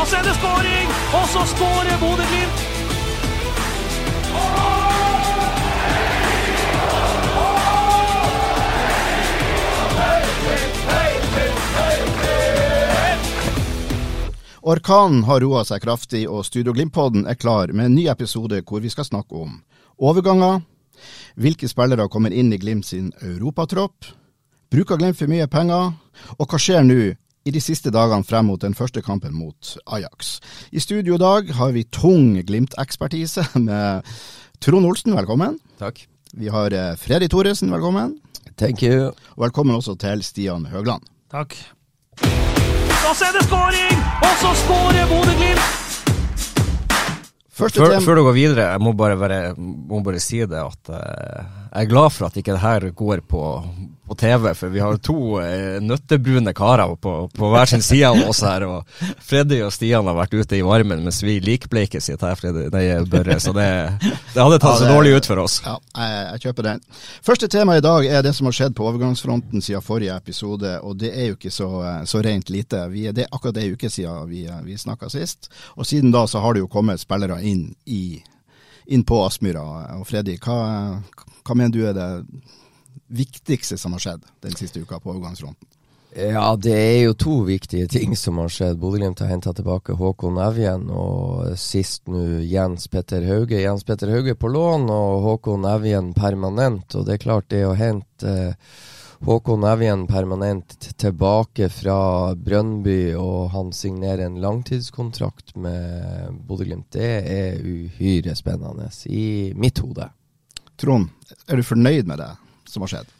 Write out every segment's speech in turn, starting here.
Så er det skåring, og så skårer Bodø-Glimt. Orkanen har roa seg kraftig, og Studio Glimt-podden er klar med en ny episode hvor vi skal snakke om overganger, hvilke spillere kommer inn i Glimt sin europatropp, bruker Glimt for mye penger, og hva skjer nå i de siste dagene frem mot den første kampen mot Ajax. I studio i dag har vi tung Glimt-ekspertise med Trond Olsen, velkommen. Takk. Vi har eh, Freddy Thoresen, velkommen. Thank you. Og velkommen også til Stian Høgland. Takk. Og så er det skåring, og så skårer Bodø-Glimt. Før, før du går videre, jeg må bare, bare, må bare si det at eh, jeg er glad for at ikke det her går på, på TV, for vi har to eh, nøttebrune karer på, på hver sin side av oss her. og Freddy og Stian har vært ute i varmen, mens vi likbleike sitter her, Freddy, nei, Børre. Så det, det hadde tatt Ja, så dårlig ut for oss. Ja, jeg, jeg kjøper den. Første tema i dag er det som har skjedd på overgangsfronten siden forrige episode, og det er jo ikke så, så rent lite. Vi, det er akkurat ei uke siden vi, vi snakka sist, og siden da så har det jo kommet spillere inn, i, inn på Aspmyra. Og Freddy, hva, hva mener du er det viktigste som har skjedd den siste uka på overgangsfronten? Ja, det er jo to viktige ting som har skjedd. Bodø-Glimt har henta tilbake Håkon Evjen, og sist nå Jens Petter Hauge. Jens Petter Hauge på lån og Håkon Evjen permanent. Og det er klart, det å hente eh, Håkon Evjen permanent tilbake fra Brønnby, og han signerer en langtidskontrakt med Bodø-Glimt, det er uhyre spennende i mitt hode. Trond, er du fornøyd med det som har skjedd?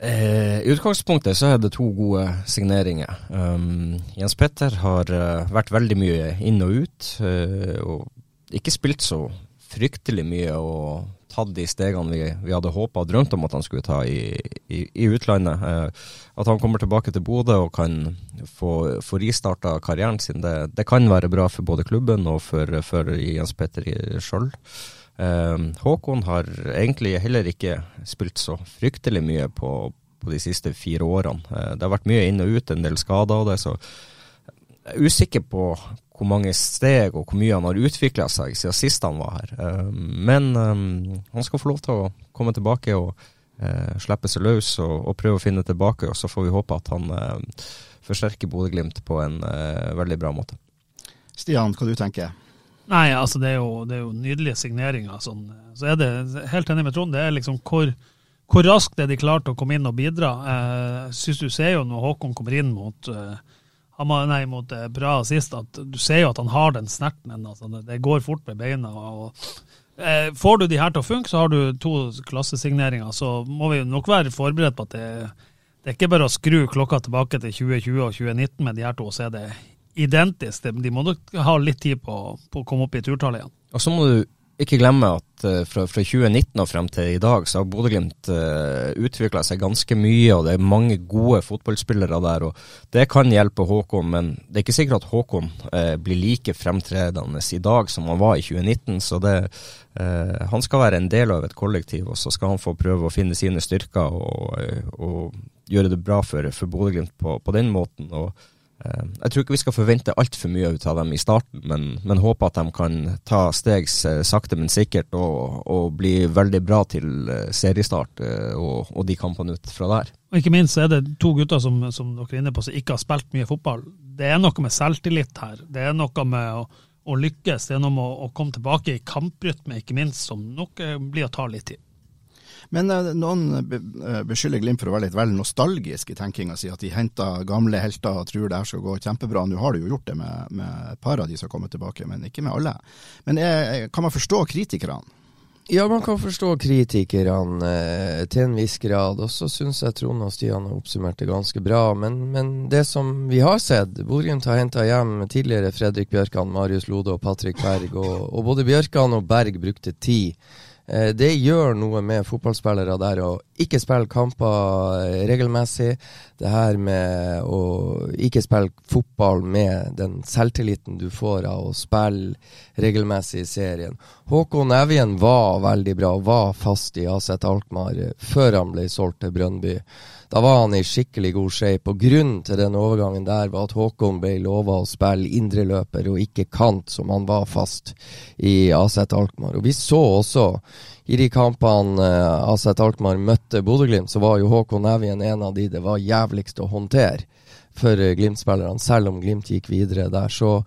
Eh, I utgangspunktet så er det to gode signeringer. Um, Jens Petter har uh, vært veldig mye inn og ut, uh, og ikke spilt så fryktelig mye og tatt de stegene vi, vi hadde håpa og drømt om at han skulle ta i, i, i utlandet. Uh, at han kommer tilbake til Bodø og kan få, få ristarta karrieren sin, det, det kan være bra for både klubben og for, for Jens Petter sjøl. Eh, Håkon har egentlig heller ikke spilt så fryktelig mye på, på de siste fire årene. Eh, det har vært mye inn og ut, en del skader og det, så jeg er usikker på hvor mange steg og hvor mye han har utvikla seg siden sist han var her. Eh, men eh, han skal få lov til å komme tilbake og eh, slippe seg løs og, og prøve å finne tilbake, og så får vi håpe at han forsterker Bodø-Glimt på en eh, veldig bra måte. Stian, hva du tenker Nei, altså det er jo, det er jo nydelige signeringer. Sånn. Så er det, helt enig med Trond, det er liksom hvor, hvor raskt er de klart å komme inn og bidra. Eh, synes du ser jo når Håkon kommer inn mot eh, nei, mot eh, bra sist, at du ser jo at han har den snerten ennå. Altså, det, går fort med beina. og Får du de her til å funke, så har du to klassesigneringer. Så må vi nok være forberedt på at det, det er ikke bare å skru klokka tilbake til 2020 og 2019 med de her to, så er det identisk. De- må nok ha litt tid på, på å komme opp i turtallet igjen. Og så må du ikke glemme at eh, fra, fra 2019 og frem til i dag, så har Bodø-Glimt uh, utvikla seg ganske mye, og det er mange gode fotballspillere der. og Det kan hjelpe Håkon, men det er ikke sikkert at Håkon uh, blir like fremtredende i dag som han var i 2019. så det, uh, Han skal være en del av et kollektiv, og så skal han få prøve å finne sine styrker og, eh, og gjøre det bra for, for Bodø-Glimt på, på den måten. og Eh, Jeg tror ikke vi skal forvente altfor mye ut av dem i starten, men, men håper at de kan ta steg sakte, men sikkert og, og bli veldig bra til eh, seriestart eh, og, og de kampene ut fra der. Og ikke minst er det to gutter som, som dere er inne på, som ikke har spilt mye fotball. Det er noe med selvtillit her. Det er noe med å, å lykkes. Med å, å komme tilbake i kamprytme, ikke minst, som nok eh, blir å ta litt tid. Men eh, noen eh, beskylder Glimt for å være litt vel nostalgisk i tenkinga si, at de henter gamle helter og tror det her skal gå kjempebra. Nå har de jo gjort det med, med et par av de som har kommet tilbake, men ikke med alle. Men er, kan man forstå kritikerne? Ja, man kan forstå kritikerne eh, til en viss grad. Og så syns jeg Trond og Stian har oppsummert det ganske bra. Men, men det som vi har sett Bodø-Glimt har henta hjem tidligere Fredrik Bjørkan, Marius Lode og Patrick Berg. Og, og både Bjørkan og Berg brukte tid Eh, det gjør noe med fotballspillere der å ikke spille kamper eh, regelmessig. Det her med å ikke spille fotball med den selvtilliten du får av å spille regelmessig i serien. Håkon Evjen var veldig bra, var fast i AZ Alkmaar eh, før han ble solgt til Brønnby. Da var han i skikkelig god shape, og grunnen til den overgangen der var at Håkon ble lova å spille indreløper og ikke kant, som han var fast i AZ Alkmaar. Og vi så også i de kampene uh, Aset Alkmaar møtte Bodø-Glimt, så var jo Håkon Evjen en av de det var jævligst å håndtere for uh, Glimt-spillerne, selv om Glimt gikk videre der. Så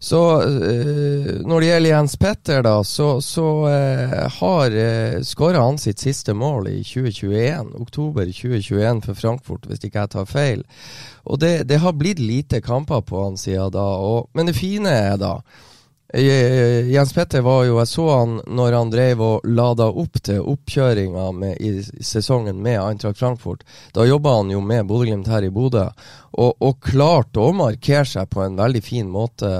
så øh, når det gjelder Jens Petter, da, så, så øh, har uh, skåra han sitt siste mål i 2021. Oktober 2021 for Frankfurt, hvis ikke jeg tar feil. Og det, det har blitt lite kamper på han siden da. Og, men det fine er da Jens Petter var jo Jeg så han når han drev og lada opp til oppkjøringa i sesongen med Eintracht Frankfurt. Da jobba han jo med Bodø-Glimt her i Bodø, og, og klarte å markere seg på en veldig fin måte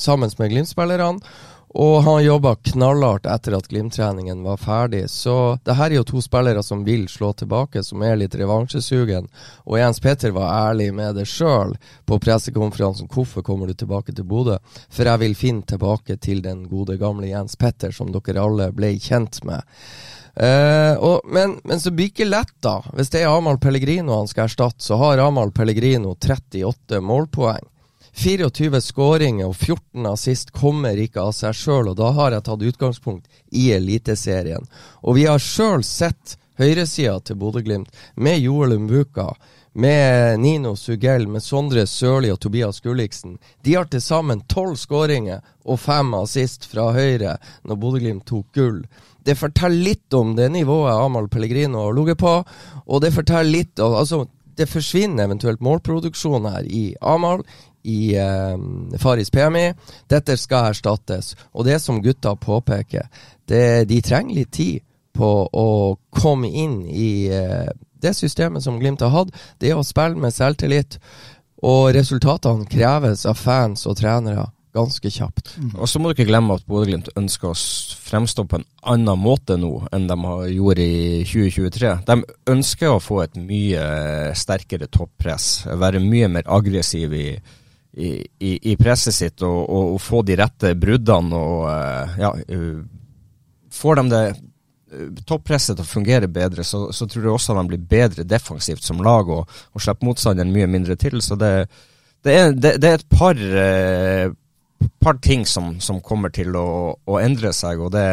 sammen med Glimt-spillerne. Og han jobba knallhardt etter at Glimt-treningen var ferdig. Så det her er jo to spillere som vil slå tilbake, som er litt revansjesugen. Og Jens Petter var ærlig med det sjøl på pressekonferansen. Hvorfor kommer du tilbake til Bodø? For jeg vil finne tilbake til den gode gamle Jens Petter som dere alle ble kjent med. Uh, og, men, men, så blir det ikke lett, da. Hvis det er Amahl Pellegrino han skal erstatte, så har Amahl Pellegrino 38 målpoeng. 24 skåringer og 14 assist kommer ikke av seg sjøl, og da har jeg tatt utgangspunkt i Eliteserien. Og vi har sjøl sett høyresida til Bodø-Glimt med Joel Umbuka, med Nino Sugell, med Sondre Sørli og Tobias Gulliksen. De har til sammen tolv skåringer og fem assist fra høyre når Bodø-Glimt tok gull. Det forteller litt om det nivået Amahl Pellegrino har ligget på, og det forteller litt om altså, det forsvinner eventuelt målproduksjon her i Amahl, i eh, Faris PMI. Dette skal erstattes. Og det som gutta påpeker, det, de trenger litt tid på å komme inn i eh, det systemet som Glimt har hatt. Det å spille med selvtillit. Og resultatene kreves av fans og trenere ganske kjapt. Mm. Og så må du ikke glemme at Bodø-Glimt ønsker å fremstå på en annen måte nå enn de har gjort i 2023. De ønsker å få et mye sterkere toppress, være mye mer aggressiv i, i, i, i presset sitt og, og, og, få de rette bruddene og uh, ja, uh, Får de det uh, toppresset til å fungere bedre, så, så, tror jeg også de blir bedre defensivt som lag og, og slipper motstanderen mye mindre til. Så det, det, er, det, det er, et par, par ting som, som, kommer til å, å, endre seg. og det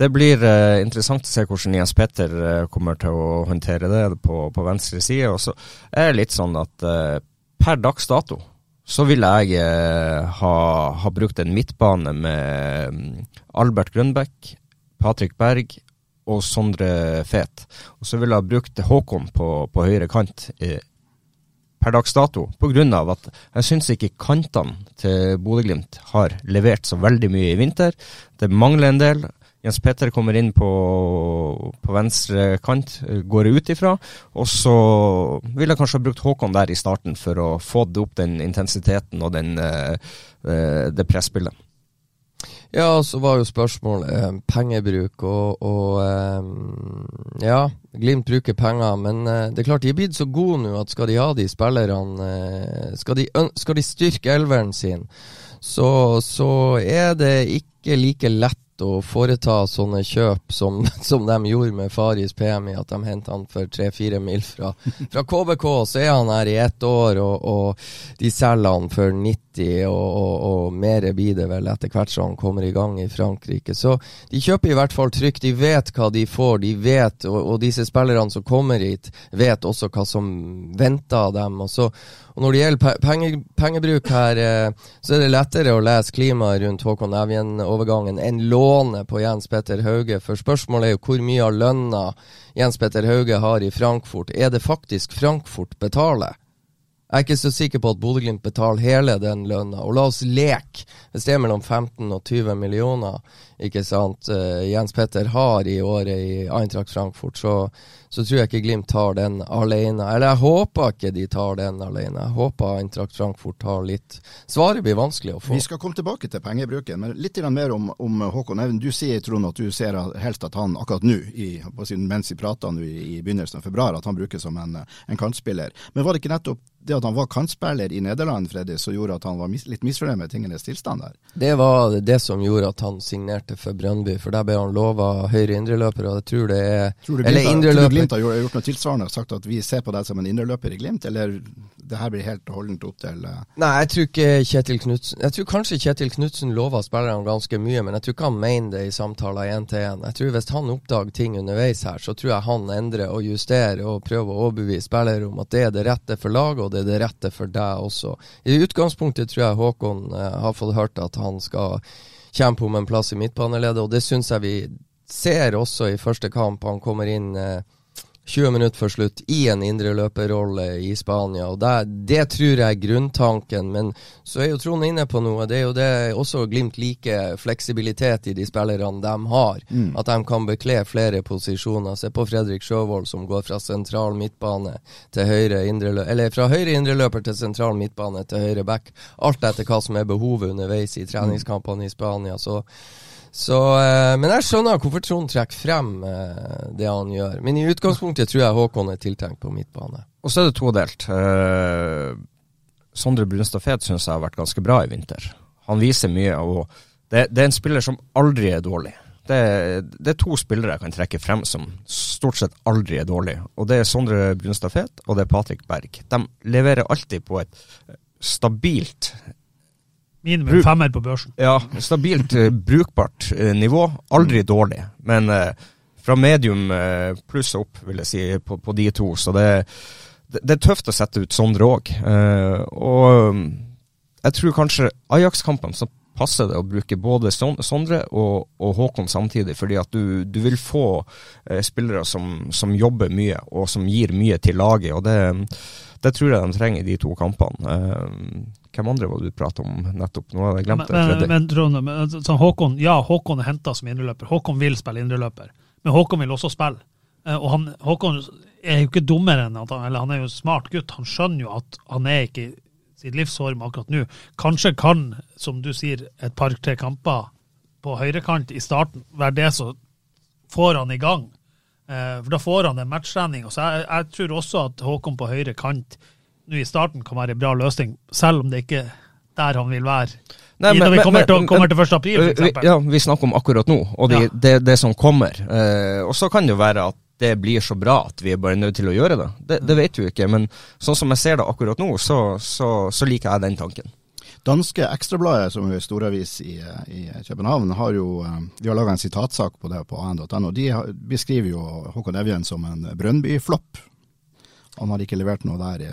det blir uh, interessant å se hvordan Jens Petter uh, kommer til å håndtere det på, på venstre side. Og så er det litt sånn at uh, per dags dato så ville jeg eh, ha, ha, brukt en midtbane med mm, Albert Grønbæk, Patrick Berg og Sondre Fet. Og så ville jeg ha brukt Håkon på, på høyre kant eh, per dags dato, pga. at jeg syns ikke kantene til Bodø-Glimt har levert så veldig mye i vinter. Det mangler en del. Jens Petter kommer inn på, på venstre kant, går ut ifra. Og så ville jeg kanskje ha brukt Håkon der i starten for å få opp den intensiteten og den, eh, eh, det presspillet. Ja, så var jo spørsmålet eh, pengebruk, og, og eh, Ja, Glimt bruker penger, men eh, det er klart de er blitt så gode nå at skal de ha de spillerne eh, skal de, skal, de, styrke elveren sin, så, så er det ikke like lett å foreta sånne kjøp som, som de gjorde med Faris PMI, at de hentet han for tre-fire mil fra, fra, KBK. Så er han her i ett år, og, og de selger han for 90, og, og, og mer blir det vel etter hvert som han kommer i gang i Frankrike. Så de kjøper i hvert fall trygt. De vet hva de får, de vet, og, disse spillerne som kommer hit, vet også hva som venter dem. og så og Når det gjelder penge, pengebruk her, eh, så er det lettere å lese klimaet rundt Håkon Evjen-overgangen enn lånet på Jens Petter Hauge. For spørsmålet er jo hvor mye av lønna Jens Petter Hauge har i Frankfurt. Er det faktisk Frankfurt betaler? Jeg er ikke så sikker på at Bodø-Glimt betaler hele den lønna. Og la oss leke, hvis det er mellom 15 og 20 millioner ikke sant, uh, Jens Petter har i året i Eintracht Frankfurt, så, så, tror jeg ikke Glimt tar den alene. Eller jeg håper ikke de tar den alene. Jeg håper Eintracht Frankfurt tar litt Svaret blir vanskelig å få. Vi skal komme tilbake til pengebruken, men litt mer om, om Håkon Even. Du sier Trond at du ser helst at han akkurat nå, i, mens vi prater nå i, i begynnelsen av februar, at han brukes som en, en kantspiller. Men var det ikke nettopp det at han var kantspiller i Nederland, Freddy, som gjorde at han var mis litt misfornøyd med tingenes tilstand der? Det var det som gjorde at han signerte for Brønnby, for der ble han lova høyre indreløper, og jeg tror det er Tror tror du Glimt har gjort noe tilsvarende og sagt at vi ser på deg som en indreløper i Glimt, eller det her blir helt holdent opp til uh... Nei, jeg tror ikke Kjetil Knutsen Jeg tror kanskje Kjetil Knutsen lover spillerne ganske mye, men jeg tror ikke han mener det i samtaler én til én. Jeg tror hvis han oppdager ting underveis her, så tror jeg han endrer og justerer og prøver å overbevise spillere om at det er det rette for laget, og det er det rette for deg også. I utgangspunktet tror jeg Håkon uh, har fått hørt at han skal kjempe om en plass i midtbaneleddet, og det syns jeg vi ser også i første kamp. Han kommer inn uh, 20 minutter før slutt i en indreløperrolle i Spania. og det, det, tror jeg er grunntanken. Men så er jo Trond inne på noe. Det er jo det også Glimt liker fleksibilitet i de spillerne de har. Mm. At de kan bekle flere posisjoner. Se på Fredrik Sjøvold som går fra sentral midtbane til høyre indreløper Eller fra høyre indreløper til sentral midtbane til høyre back. Alt etter hva som er behovet underveis i treningskampene i Spania. så så, eh, men jeg skjønner hvorfor Trond trekker frem eh, det han gjør. Men i utgangspunktet tror jeg Håkon er tiltenkt på midtbane. Og så er det todelt. Eh, Sondre Brunstad Fet syns jeg har vært ganske bra i vinter. Han viser mye, og det, det er en spiller som aldri er dårlig. Det, det, er to spillere jeg kan trekke frem som stort sett aldri er dårlig. Og det er Sondre Brunstad Fet og det er Patrick Berg. De leverer alltid på et stabilt Minimum femmer på børsen. Ja, stabilt uh, brukbart uh, nivå. Aldri dårlig, men uh, fra medium pluss opp, vil jeg si, på, på de to. Så det, det, det, er tøft å sette ut Sondre òg. og um, jeg tror kanskje Ajax-kampene så passer det å bruke både Sondre og, og Håkon samtidig, fordi at du, du vil få spillere som, som, jobber mye, og som gir mye til laget. og det det tror jeg de trenger i de to kampene. Uh, hvem andre var det du prata om nettopp? Nå hadde jeg glemt det. Men, men, Trond, men, altså, Håkon, ja, Håkon er henta som indreløper. Håkon vil spille indreløper. Men Håkon vil også spille. Uh, og han, Håkon er jo ikke dummere enn at han, eller han er jo en smart gutt. Han skjønner jo at han er ikke i sitt livsform akkurat nå. Kanskje kan, som du sier, et par-tre kamper på høyrekant i starten være det som får han i gang. Eh, for Da får han en matchtrening. Så jeg, jeg, tror også at Håkon på høyre kant nå i starten kan være en bra løsning, selv om det ikke er der han vil være. Nei, men, når vi kommer, men, til, kommer til 1. april, f.eks. Ja, vi snakker om akkurat nå, og de, ja. det, det, som kommer. Eh, og så kan det jo være at det blir så bra at vi er bare nødt til å gjøre det. Det, det vet vi jo ikke, men sånn som jeg ser det akkurat nå, så, så, så liker jeg den tanken. Danske Ekstrabladet, som er storavis i, i København, har jo eh, de har laga en sitatsak på det på an.no. De beskriver jo Håkon Evjen som en Brønnby-flopp. Han har ikke levert noe der i,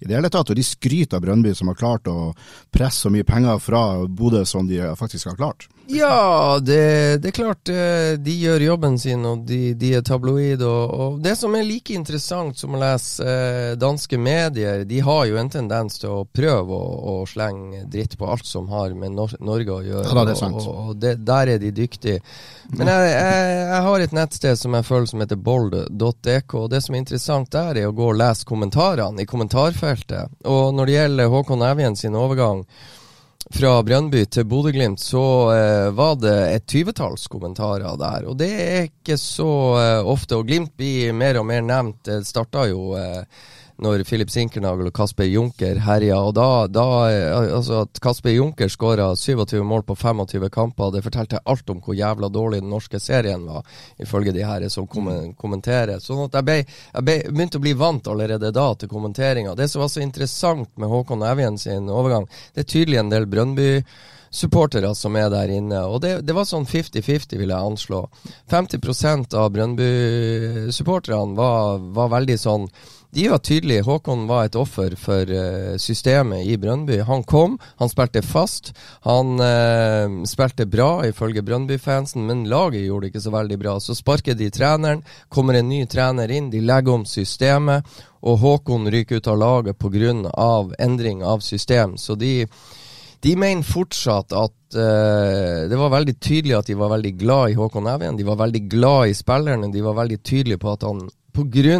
i, det hele tatt. Og de skryter av Brønnby som har klart å presse så mye penger fra Bodø som de faktisk har klart. Ja, det, det, er klart eh, de gjør jobben sin, og de, de er tabloide. Og, og, det som er like interessant som å lese eh, danske medier, de har jo en tendens til å prøve å, å slenge dritt på alt som har med Nor Norge å gjøre. Ja, det er sant. Og, og det, der er de dyktige. Men jeg, jeg, jeg, har et nettsted som jeg føler som heter bold.dk, og det som er interessant der, er å gå og lese kommentarene i kommentarfeltet. Og når det gjelder Håkon Evjen sin overgang fra Brønnby til Bodø-Glimt, så eh, var det et tyvetalls kommentarer der. Og det er ikke så eh, ofte. Og Glimt blir mer og mer nevnt. Det starta jo eh, når Filip Sinkernagel og Kasper Junker herja. Og da, da altså At Kasper Junker skåra 27 mål på 25 kamper, det fortalte alt om hvor jævla dårlig den norske serien var, ifølge de her som kom kommenterer. Sånn at jeg, be, jeg be, begynte å bli vant allerede da til kommenteringa. Det som var så interessant med Håkon Evjen sin overgang, det er tydelig en del Brønnby supportere som er der inne. Og det, det var sånn 50-50, vil jeg anslå. 50% av Brønnby-supporterne var, var, veldig sånn de var tydelige. Håkon var et offer for uh, systemet i Brønnby. Han kom, han spilte fast. Han uh, spilte bra, ifølge Brønnby-fansen, men laget gjorde det ikke så veldig bra. Så sparker de treneren, kommer en ny trener inn, de legger om systemet, og Håkon ryker ut av laget pga. endring av system. Så de de mener fortsatt at uh, det var veldig tydelig at de var veldig glad i Håkon Evjen. De var veldig glad i spillerne. De var veldig tydelige på at han pga.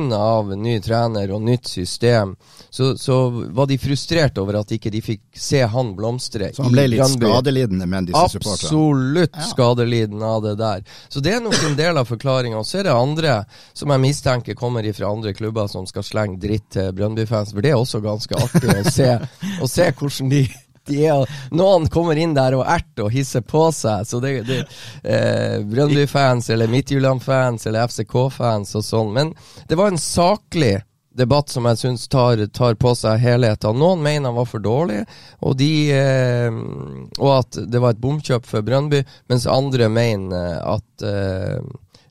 ny trener og nytt system, så, så, var de frustrert over at ikke de fikk se han blomstre. Så han ble litt Brandby. skadelidende med disse supporterne? Absolutt ja. skadelidende av det der. Så det er nok en del av forklaringa. Så er det andre som jeg mistenker kommer fra andre klubber som skal slenge dritt til Brønnby-fans, for det er også ganske artig å se, å se hvordan de er, noen kommer inn der og erter og hisser på seg. Så det, det eh, Brøndby-fans eller Midtjylland-fans eller FCK-fans og sånn. Men det var en saklig debatt som jeg syns tar, tar, på seg helheten. Noen mener han var for dårlig, og, de, eh, og at det var et bomkjøp for Brøndby, mens andre mener at eh,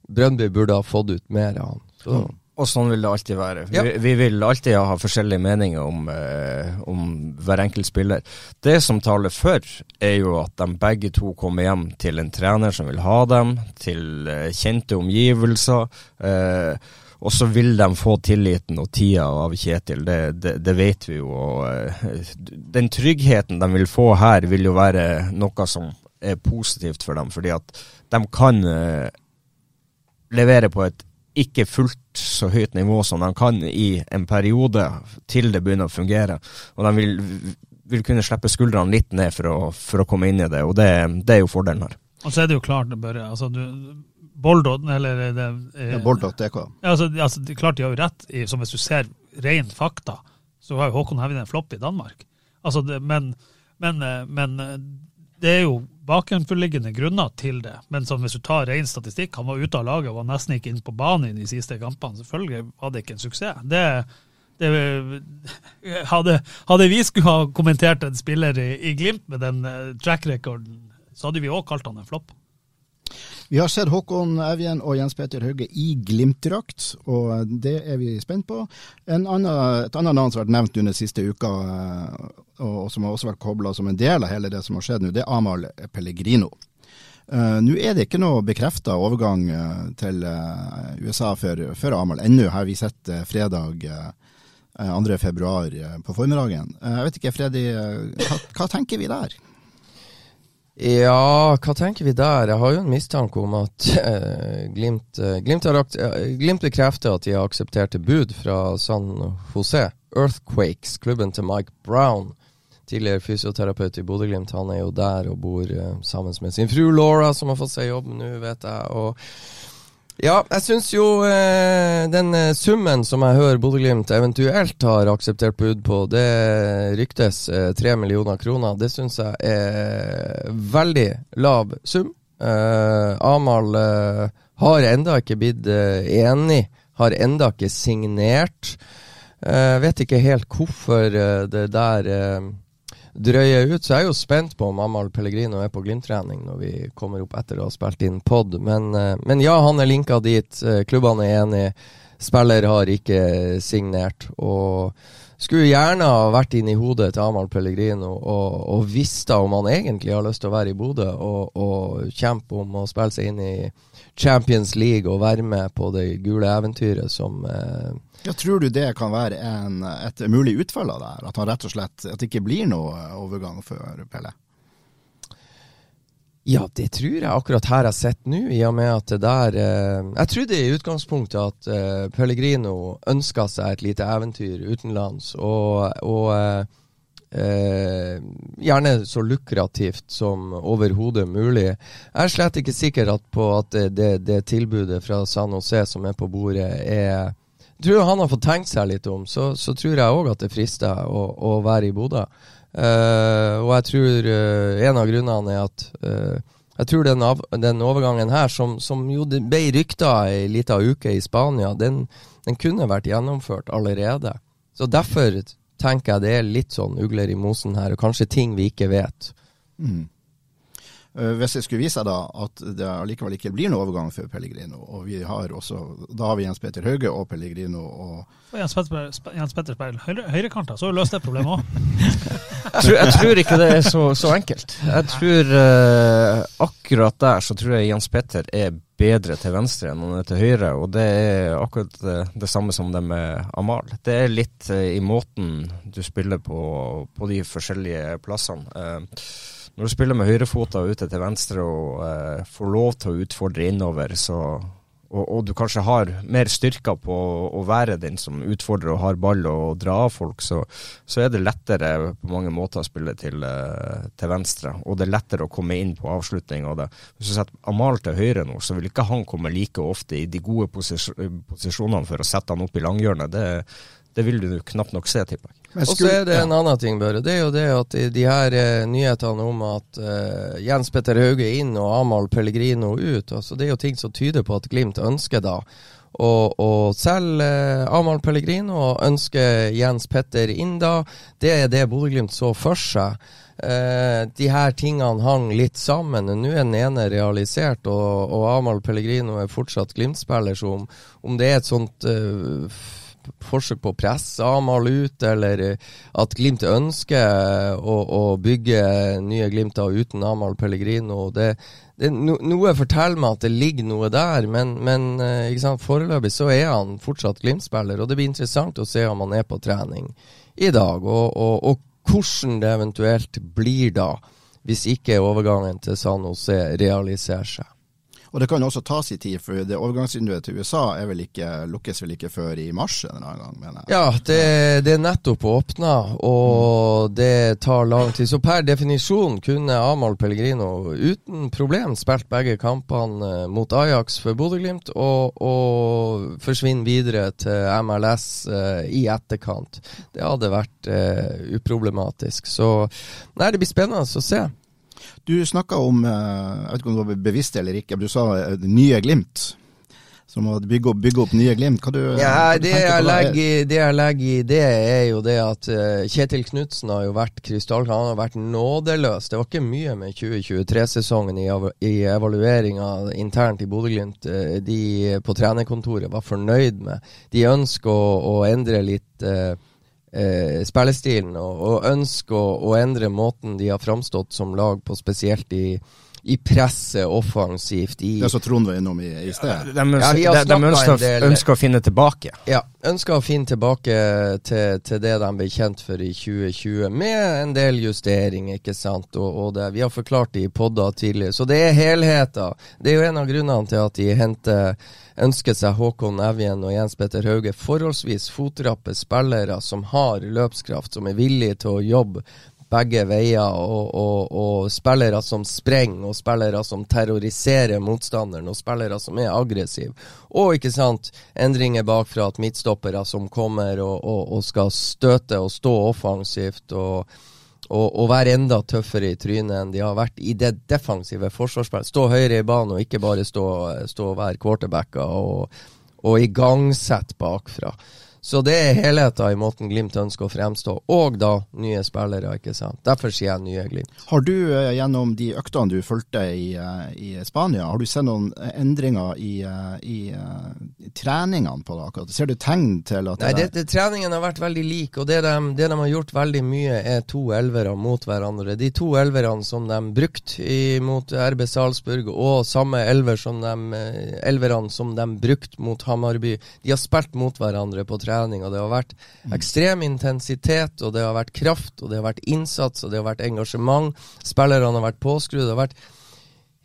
Brøndby burde ha fått ut mer av han. Så. Mm. Og sånn vil det alltid være. Ja. Vi, vi, vil alltid ha forskjellige meninger om, eh, om, hver enkelt spiller. Det som taler for, er jo at de begge to kommer hjem til en trener som vil ha dem, til eh, kjente omgivelser. Eh, og så vil de få tilliten og tida av Kjetil, det, det, det vet vi jo. Og, eh, den tryggheten de vil få her, vil jo være noe som er positivt for dem, fordi at de kan eh, levere på et ikke fullt så høyt nivå som de kan i en periode, til det begynner å fungere. Og de vil, vil kunne slippe skuldrene litt ned for å, for å, komme inn i det, og det, det er jo fordelen her. Og så er det jo klart, Børre. altså du, Boldot, eller det, eh, ja, Boldot.dk. Ja, altså, altså, klart de har jo rett, i, som hvis du ser ren fakta, så har jo Håkon Hevjen en flopp i Danmark. Altså, det, men, men, eh, men eh, det er jo bakenforliggende grunner til det. Men hvis du tar ren statistikk, han var ute av laget og var nesten ikke inn på banen i de siste kampene. Selvfølgelig var det ikke en suksess. Det, det, hadde, hadde, vi skulle ha kommentert en spiller i, i Glimt med den uh, track recorden, så hadde vi òg kalt han en flopp. Vi har sett Håkon Evjen og Jens Peter Hauge i Glimt-drakt, og det er vi spent på. Annen, et annet navn som har vært nevnt under siste uka, eh, og som har også vært kobla som en del av hele det som har skjedd nå, det er Amahl Pellegrino. Uh, Nå er det ikke noe bekrefta overgang uh, til uh, USA for, for Amahl. Ennå har vi sett fredag 2.2 på formiddagen. jeg vet ikke, Freddy, hva, hva tenker vi der? Ja, hva tenker vi der? Jeg har jo en mistanke om at uh, Glimt, uh, Glimt, Glimt bekrefter at de har akseptert et bud fra San José Earthquakes, klubben til Mike Brown. Tidligere fysioterapeut i Bodø-Glimt. Han er jo der og bor sammen med sin fru Laura, som har fått seg jobb nå, vet jeg. og ja, jeg syns jo eh, den eh, summen som jeg hører Bodø-Glimt eventuelt har akseptert bud på, det ryktes eh, tre millioner kroner. Det syns jeg er veldig lav sum. Amahl har enda ikke blitt enig, har enda ikke signert. Vet ikke helt hvorfor det der drøye ut. Så jeg er jo spent på om Amahl Pellegrino er på Glimt-trening når vi kommer opp etter å ha spilt inn pod. Men, eh, men, ja, han er linka dit. Eh, klubbene er enige. Spiller har ikke signert. Og skulle gjerne ha vært inni hodet til Amahl Pellegrino og, og visst om han egentlig har lyst til å være i Bodø og, og kjempe om å spille seg inn i Champions League og være med på det gule eventyret som eh, ja, Tror du det kan være en, et mulig utfall av det her? At han rett og slett, at det ikke blir noe overgang for Pelle? Ja, det tror jeg akkurat her jeg sitter nå, i og med at det der eh, Jeg trodde i utgangspunktet at eh, Pellegrino ønska seg et lite eventyr utenlands, og, og eh, eh gjerne så lukrativt som overhodet mulig. Jeg er slett ikke sikker på at det, det, det tilbudet fra San Jose som er på bordet, er tror han har fått tenkt seg litt om, så, så tror jeg òg at det frister å, å være i Bodø. Uh, og jeg tror uh, en av grunnene er at uh, jeg tror den, av, den, overgangen her, som, som jo ble rykta ei lita uke i Spania, den, den, kunne vært gjennomført allerede. Så derfor tenker jeg det er litt sånn ugler i mosen her, og kanskje ting vi ikke vet. Mm. Eh, hvis det skulle vise seg da at det allikevel ikke blir noen overgang for Pellegrino, og vi har også, da har vi Jens Peter Hauge og Pellegrino og Og Jens Petter, Jens Petter Speil, høyre, høyrekanta, så løser det problemet òg. Jeg tror, jeg tror ikke det er så, så enkelt. Jeg tror uh, akkurat der så tror jeg Jens Petter er bedre til venstre enn han er til høyre, og det er akkurat det, det samme som det med Amal. Det er litt uh, i måten du spiller på, på de forskjellige plassene. Eh, når du spiller med høyrefota ute til venstre og eh, får lov til å utfordre innover, så og, og du kanskje har mer styrker på å være den som utfordrer og har ball og dra av folk, så, så er det lettere på mange måter å spille til, eh, til venstre. Og det er lettere å komme inn på avslutning. av det. Hvis du setter Amal til høyre nå, så vil ikke han komme like ofte i de gode posisjonene for å sette han opp i langhjørnet. Det, det vil du knapt nok se, tipper jeg. Og så er det en annen ting, Børre. Det er jo det at de, de her eh, nyhetene om at eh, Jens Petter Hauge inn og Amahl Pellegrino ut, altså det er jo ting som tyder på at Glimt ønsker da å å selge eh, Amahl Pellegrino og ønsker Jens Petter inn da. Det er det Bodø-Glimt så for seg. Eh, de her tingene hang litt sammen. Nå er den ene realisert, og, og Amahl Pellegrino er fortsatt Glimt-spiller. Så om, om det er et sånt eh, forsøk på å presse Amahl ut, eller eh, at Glimt ønsker eh, å, å bygge nye Glimter uten Amahl Pellegrino. Det, det, no, noe forteller meg at det ligger noe der, men, men eh, sant? foreløpig så er han fortsatt Glimt-spiller. Og det blir interessant å se om han er på trening i dag, og, og, og hvordan det eventuelt blir da, hvis ikke overgangen til San Jose realiserer seg. Og det kan også ta sin tid, for det overgangsvinduet til USA vel ikke, lukkes vel ikke før i mars en eller annen gang, mener jeg. Ja, det, det er nettopp åpna, og det tar lang tid. Så per definisjon kunne Amahl Pellegrino uten problem spilt begge kampene eh, mot Ajax for Bodø-Glimt, og, og forsvinne videre til MLS uh, i etterkant. Det hadde vært uh, uproblematisk. Så nei, det blir spennende å se. Du snakka om, eh, jeg vet ikke om det var bevisst eller ikke, men du sa eh, nye Glimt. Som å bygge opp, bygge opp nye Glimt. Hva du, Ja, hva du det jeg, legger det jeg legger i det, er jo det at eh, Kjetil Knutsen har jo vært krystallklar. Han har vært nådeløs. Det var ikke mye med 2023-sesongen i, i evalueringa internt i Bodø-Glimt de på trenerkontoret var fornøyd med. De ønsker å, å endre litt eh, eh, spillestilen, og, og ønsker å, endre måten de har framstått som lag på, spesielt i, i presset offensivt. I, Det som Trond var innom i, i sted. De, Ja, de, de ønsker, del- ønsker å finne tilbake. Ja, ønsker å finne tilbake til, til det de ble kjent for i 2020, med en del justeringer, ikke sant. Og, og det, vi har forklart det i podder tidligere. Så det er helheten. Det er jo en av grunnene til at de henter ønsker seg Håkon Evjen og Jens Petter Hauge. Forholdsvis fotrappe spillere som har løpskraft, som er villige til å jobbe begge veier, og, og, og spillere som sprenger, og spillere som terroriserer motstanderen, og spillere som er aggressive. Og ikke sant, endringer bakfra, at midtstoppere som kommer og, og, skal støte og stå offensivt. og og, og være enda tøffere i trynet enn de har vært i det defensive forsvarsspillet. Stå høyere i banen og ikke bare stå, stå og være quarterbacker og, og igangsette bakfra. Så det er helheten i måten Glimt ønsker å fremstå, og da nye spillere, ikke sant. Derfor sier jeg nye Glimt. Har du eh, gjennom de øktene du fulgte i, eh, i Spania, har du sett noen endringer i, eh, i, i treningene på det akkurat? Ser du tegn til at Nei, det det, treningen har vært veldig lik, og det de, det de har gjort veldig mye, er to elvere mot hverandre. De to elverne som de brukte mot RB Salzburg, og samme elver som de, elverne som de brukte mot Hamarby, de har spilt mot hverandre på trening, og det har vært ekstrem intensitet, og det har vært kraft, og det har vært innsats, og det har vært engasjement. Spillerne har vært påskrudd. Det har vært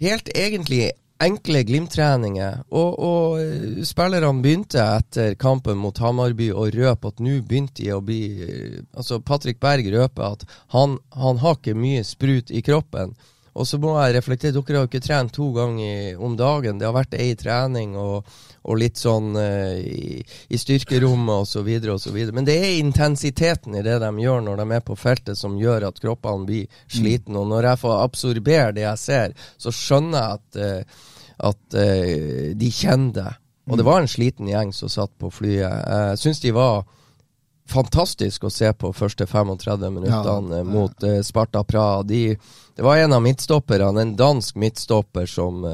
helt egentlig enkle Glimt-treninger. Og, og eh, spillerne begynte etter kampen mot Hamarby å røpe at nå begynte de å bli eh, Altså, Patrick Berg røper at han, han har ikke mye sprut i kroppen. Og så må jeg reflektere, dere har jo ikke trent to ganger om dagen. Det har vært ei trening og, og litt sånn uh, i, i styrkerommet osv. osv. Men det er intensiteten i det de gjør når de er på feltet som gjør at kroppene blir sliten. Og når jeg får absorbere det jeg ser, så skjønner jeg at, uh, at uh, de kjenner det. Og det var en sliten gjeng som satt på flyet. Jeg syns de var fantastisk å se på første 35 minuttene Ja. mot Sparta Praha. De, det var en av midtstopperne, en dansk midtstopper, som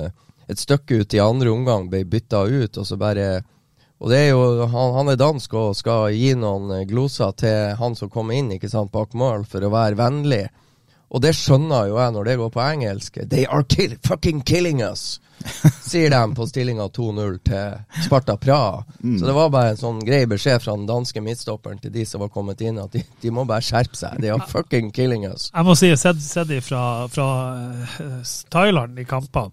et stykke ut i andre omgang ble bytta ut, og så bare Og det er jo, han, han er dansk og skal gi noen eh, gloser til han som kommer inn ikke sant, bak mål, for å være vennlig. Og det skjønner jo jeg når det går på engelsk. They are kill, fucking killing us, sier de på stillinga 2-0 til Sparta Praha. Så det var bare en sånn grei beskjed fra den danske midtstopperen til de som var kommet inn, at de, de må bare skjerpe seg. They are fucking killing us. Jeg må si, sett, sett fra, fra eh, Thailand i kampene.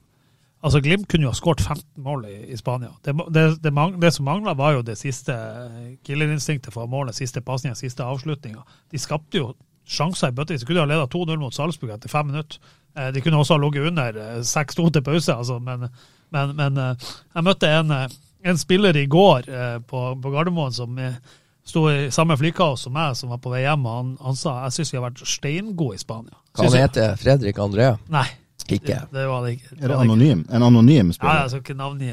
Altså, Glimt kunne jo ha skåret 15 mål i, i Spania. Det, det, det, mang, det som mangla, var jo det siste eh, killerinstinktet for målet, siste pasninga, siste avslutninga. De skapte jo sjanser i bøttevis. De kunne ha leda 2-0 mot Salzburg etter fem minutter. Eh, De kunne også ha ligget under eh, 6-2 til pause, altså, men, men, men eh, jeg møtte en, eh, en spiller i går eh, på, på Gardermoen som eh, sto i samme flykaos som meg, som var på vei hjem, og han, han sa jeg syns vi har vært steingode i Spania. Hva han heter Fredrik André? Nei. Ikke. Det, det var det ikke. Er det anonym? En anonym Ja, spiller? jeg skal ikke navngi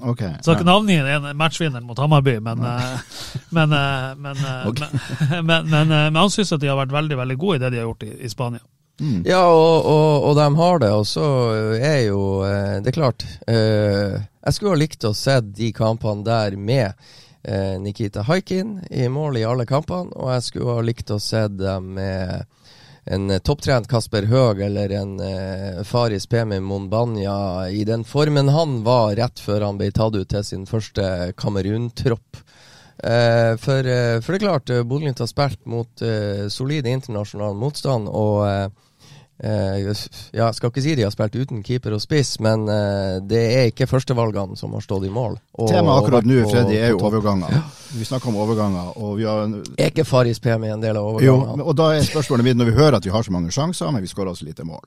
okay, Ok. skal ikke navngi en matchvinner mot Hammarby, men eh, men, eh, men, okay. Men, men, men, eh, men han syns at de har vært veldig veldig gode i det de har gjort i, i Spania. Ja, og, og, og de har det, og så er jo eh, Det er klart. eh, jeg skulle ha likt å se de kampene der med eh, Nikita Haikin i mål i alle kampene, og jeg skulle ha likt å se dem med en eh, topptrent Kasper Høeg eller en eh, Faris Pemi Monbanya i den formen han var rett før han ble tatt ut til sin første Kamerun-tropp. Eh, for, eh, for det er klart, uh, Bodø-Glimt har spilt mot eh, solid internasjonal motstand, og eh, ja, skal ikke si de har spilt uten keeper og spiss, men eh, det er ikke førstevalgene som har stått i mål. Og- Temaet akkurat nå, Freddy, er jo overganger. Vi snakker om overganger, og vi har Er ikke Faris PMI en del av Jo, og da er spørsmålet mitt, når vi hører at vi har så mange sjanser, men vi skårer så lite mål.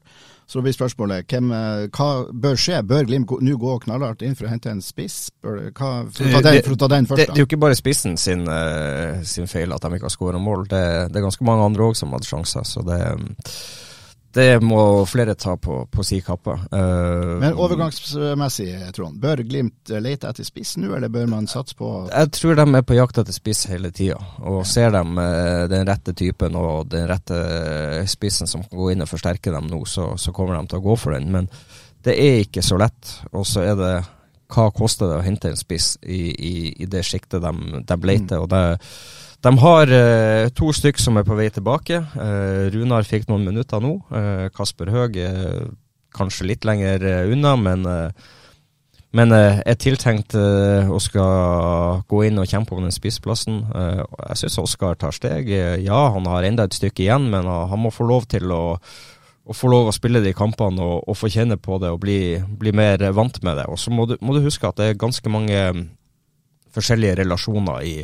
Så blir spørsmålet hvem, eh, hva bør skje? Bør Glimt gå- nå gå knallhardt inn for å hente en spiss? Bør, hva, for, å ta den, for å ta den det, først, det er jo ikke bare spissen sin, eh, sin feil at de ikke har skåra mål. Det, det er ganske mange andre òg som hadde sjanser, så det, det må flere ta på, på si kappe. Uh, Men overgangsmessig, Trond, bør Glimt lete etter spiss nå, eller bør man satse på Jeg tror de er på jakt etter spiss hele tida, og ser de eh, den rette typen og den rette spissen som kan gå inn og forsterke dem nå, så, så kommer de til å gå for den. Men det er ikke så lett. Og så er det hva koster det å hente en spiss i, i, i det sjiktet de, de leter. og det de har eh, to stykk som er på vei tilbake. Eh, Runar fikk noen minutter nå. Eh, Kasper Høeg kanskje litt lenger eh, unna, men, eh, men eh, er tiltenkt å skal gå inn og kjempe om den spissplassen. Jeg syns Oskar tar steg. Ja, han har enda et stykke igjen, men han må få lov til å, å få lov å spille de kampene og, og få kjenne på det og bli, bli mer vant med det. Og så må må du huske at det er ganske mange mm, forskjellige relasjoner i,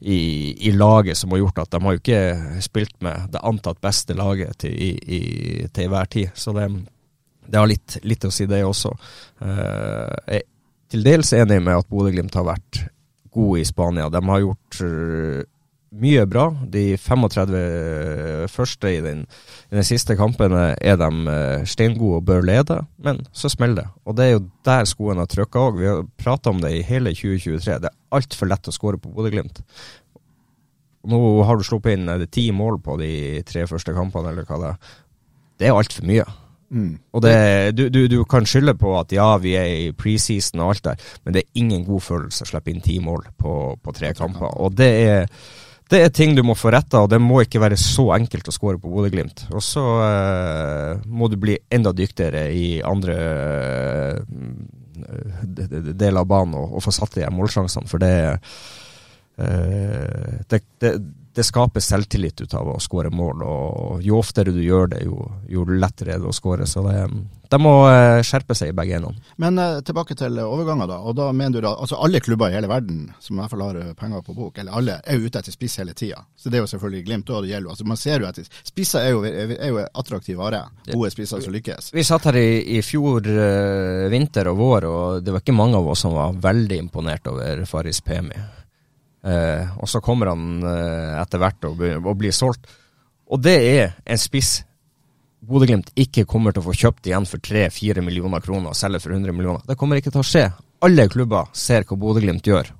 i, i laget som har gjort at de har jo ikke spilt med det antatt beste laget til, i, i, til hver tid. Så det, det har litt, litt å si, det også. Eh, jeg er til dels enig med at Bodø-Glimt har vært gode i Spania. De har gjort eh, mye bra. De 35 første i den, i den siste kampen er de eh, steingode og bør lede, men så smeller det. Og det er jo der skoen har trykka òg. Vi har prata om det i hele 2023. Det er altfor lett å skåre på Bodø-Glimt. Nå har du sluppet inn det ti mål på de tre første kampene, eller hva det er. Det er altfor mye. Mm. Og det, du, du, du kan skylde på at ja, vi er i preseason og alt der, men det er ingen god følelse å slippe inn ti mål på, på tre kamper. Og det er, det er ting du må få retta, og det må ikke være så enkelt å score på Bodø-Glimt. Og så uh, må du bli enda dyktigere i andre eh, de- de- deler av banen og, og få satt igjen målsjansene, for det uh, det, det, det skaper selvtillit ut av å skåre mål, og jo oftere du gjør det, jo, jo lettere er det å skåre. Så det, de må eh, skjerpe seg i begge endene. Men eh, tilbake til overganger, da. Og da mener du da altså alle klubber i hele verden som i hvert fall har eh, penger på bok, eller alle, er jo ute etter spiss hele tida. Så det er jo selvfølgelig Glimt òg det gjelder. jo. Altså, man ser jo etter Spisser er jo, er jo attraktiv vare. Gode spisser som lykkes. Vi satt her i, i fjor eh, vinter og vår, og det var ikke mange av oss som var veldig imponert over Faris Pemi. Eh, og så kommer han eh, etter hvert og, og blir solgt. Og det er en spiss Bodø-Glimt ikke kommer til å få kjøpt igjen for 3-4 millioner kroner og selge for 100 millioner. Det kommer ikke til å skje. Alle klubber ser hva Bodø-Glimt gjør.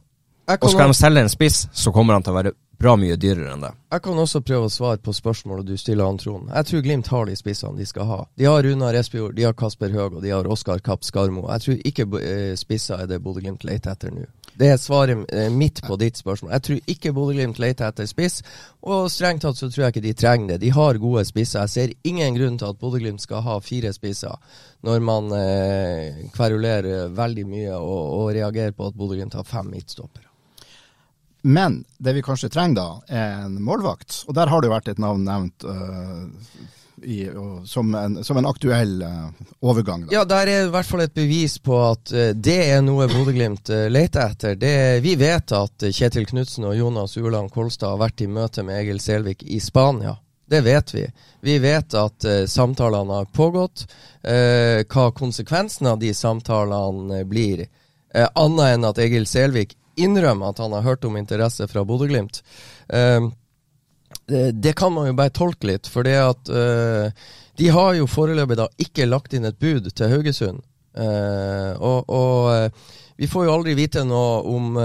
Og skal de selge en spiss, så kommer han til å være bra mye dyrere enn det. Jeg kan også prøve å svare på spørsmålet du stiller, han Trond. Jeg tror Glimt har de spissene de skal ha. De har Runar Espejord, de har Kasper Høeg og de har Oskar Kapp Skarmo. Jeg tror ikke eh, spisser er det Bodø-Glimt leter etter nå. Det er svaret eh, mitt på ditt spørsmål. Jeg tror ikke Bodø-Glimt leter etter spiss, og strengt tatt så tror jeg ikke de trenger det. De har gode spisser. Jeg ser ingen grunn til at Bodø-Glimt skal ha fire spisser, når man eh, kverulerer veldig mye og, og reagerer på at Bodø-Glimt har fem midtstoppere. Men det vi kanskje trenger da, er en målvakt. Og der har det jo vært et navn nevnt uh, i, som, en, som, en, aktuell uh, overgang. Da. Ja, der er i hvert fall et bevis på at uh, det er noe Bodø-Glimt leter etter. Det, vi vet at Kjetil Knutsen og Jonas Uland Kolstad har vært i møte med Egil Selvik i Spania. Det vet vi. Vi vet at samtalene har pågått. hva konsekvensen av de samtalene blir. Annet enn at Egil Selvik innrømmer at han har hørt om interesse fra Bodø-Glimt. Uh, det, det, kan man jo bare tolke litt, for det at uh, de har jo foreløpig da ikke lagt inn et bud til Haugesund. Uh, og, og eh, vi får jo aldri vite noe om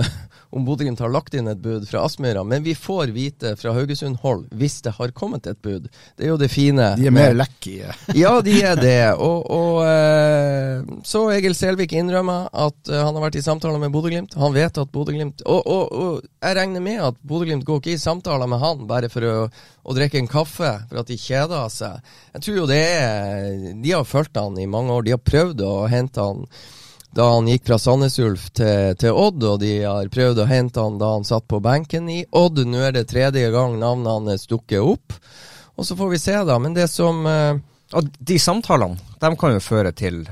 om Bodø-Glimt har lagt inn et bud fra Aspmyra, men vi får vite fra Haugesund-hold hvis det har kommet et bud. Det er jo det fine. De er mer lekkige. ja, de er det. Og, og eh, så Egil Selvik innrømmer at uh, han har vært i samtaler med Bodø-Glimt. Han vet at Bodø-Glimt og, og, og, jeg regner med at Bodø-Glimt går ikke i samtaler med han bare for å, å drikke en kaffe, for at de kjeder seg. Jeg tror jo det er De har fulgt han i mange år. De har prøvd å hente han da han gikk fra Sandnes Ulf til, til, Odd, og de har prøvd å hente han da han satt på benken i Odd. Nå er det tredje gang navnet hans dukker opp, og så får vi se, da. Men det som uh, Og de samtalene, de kan jo føre til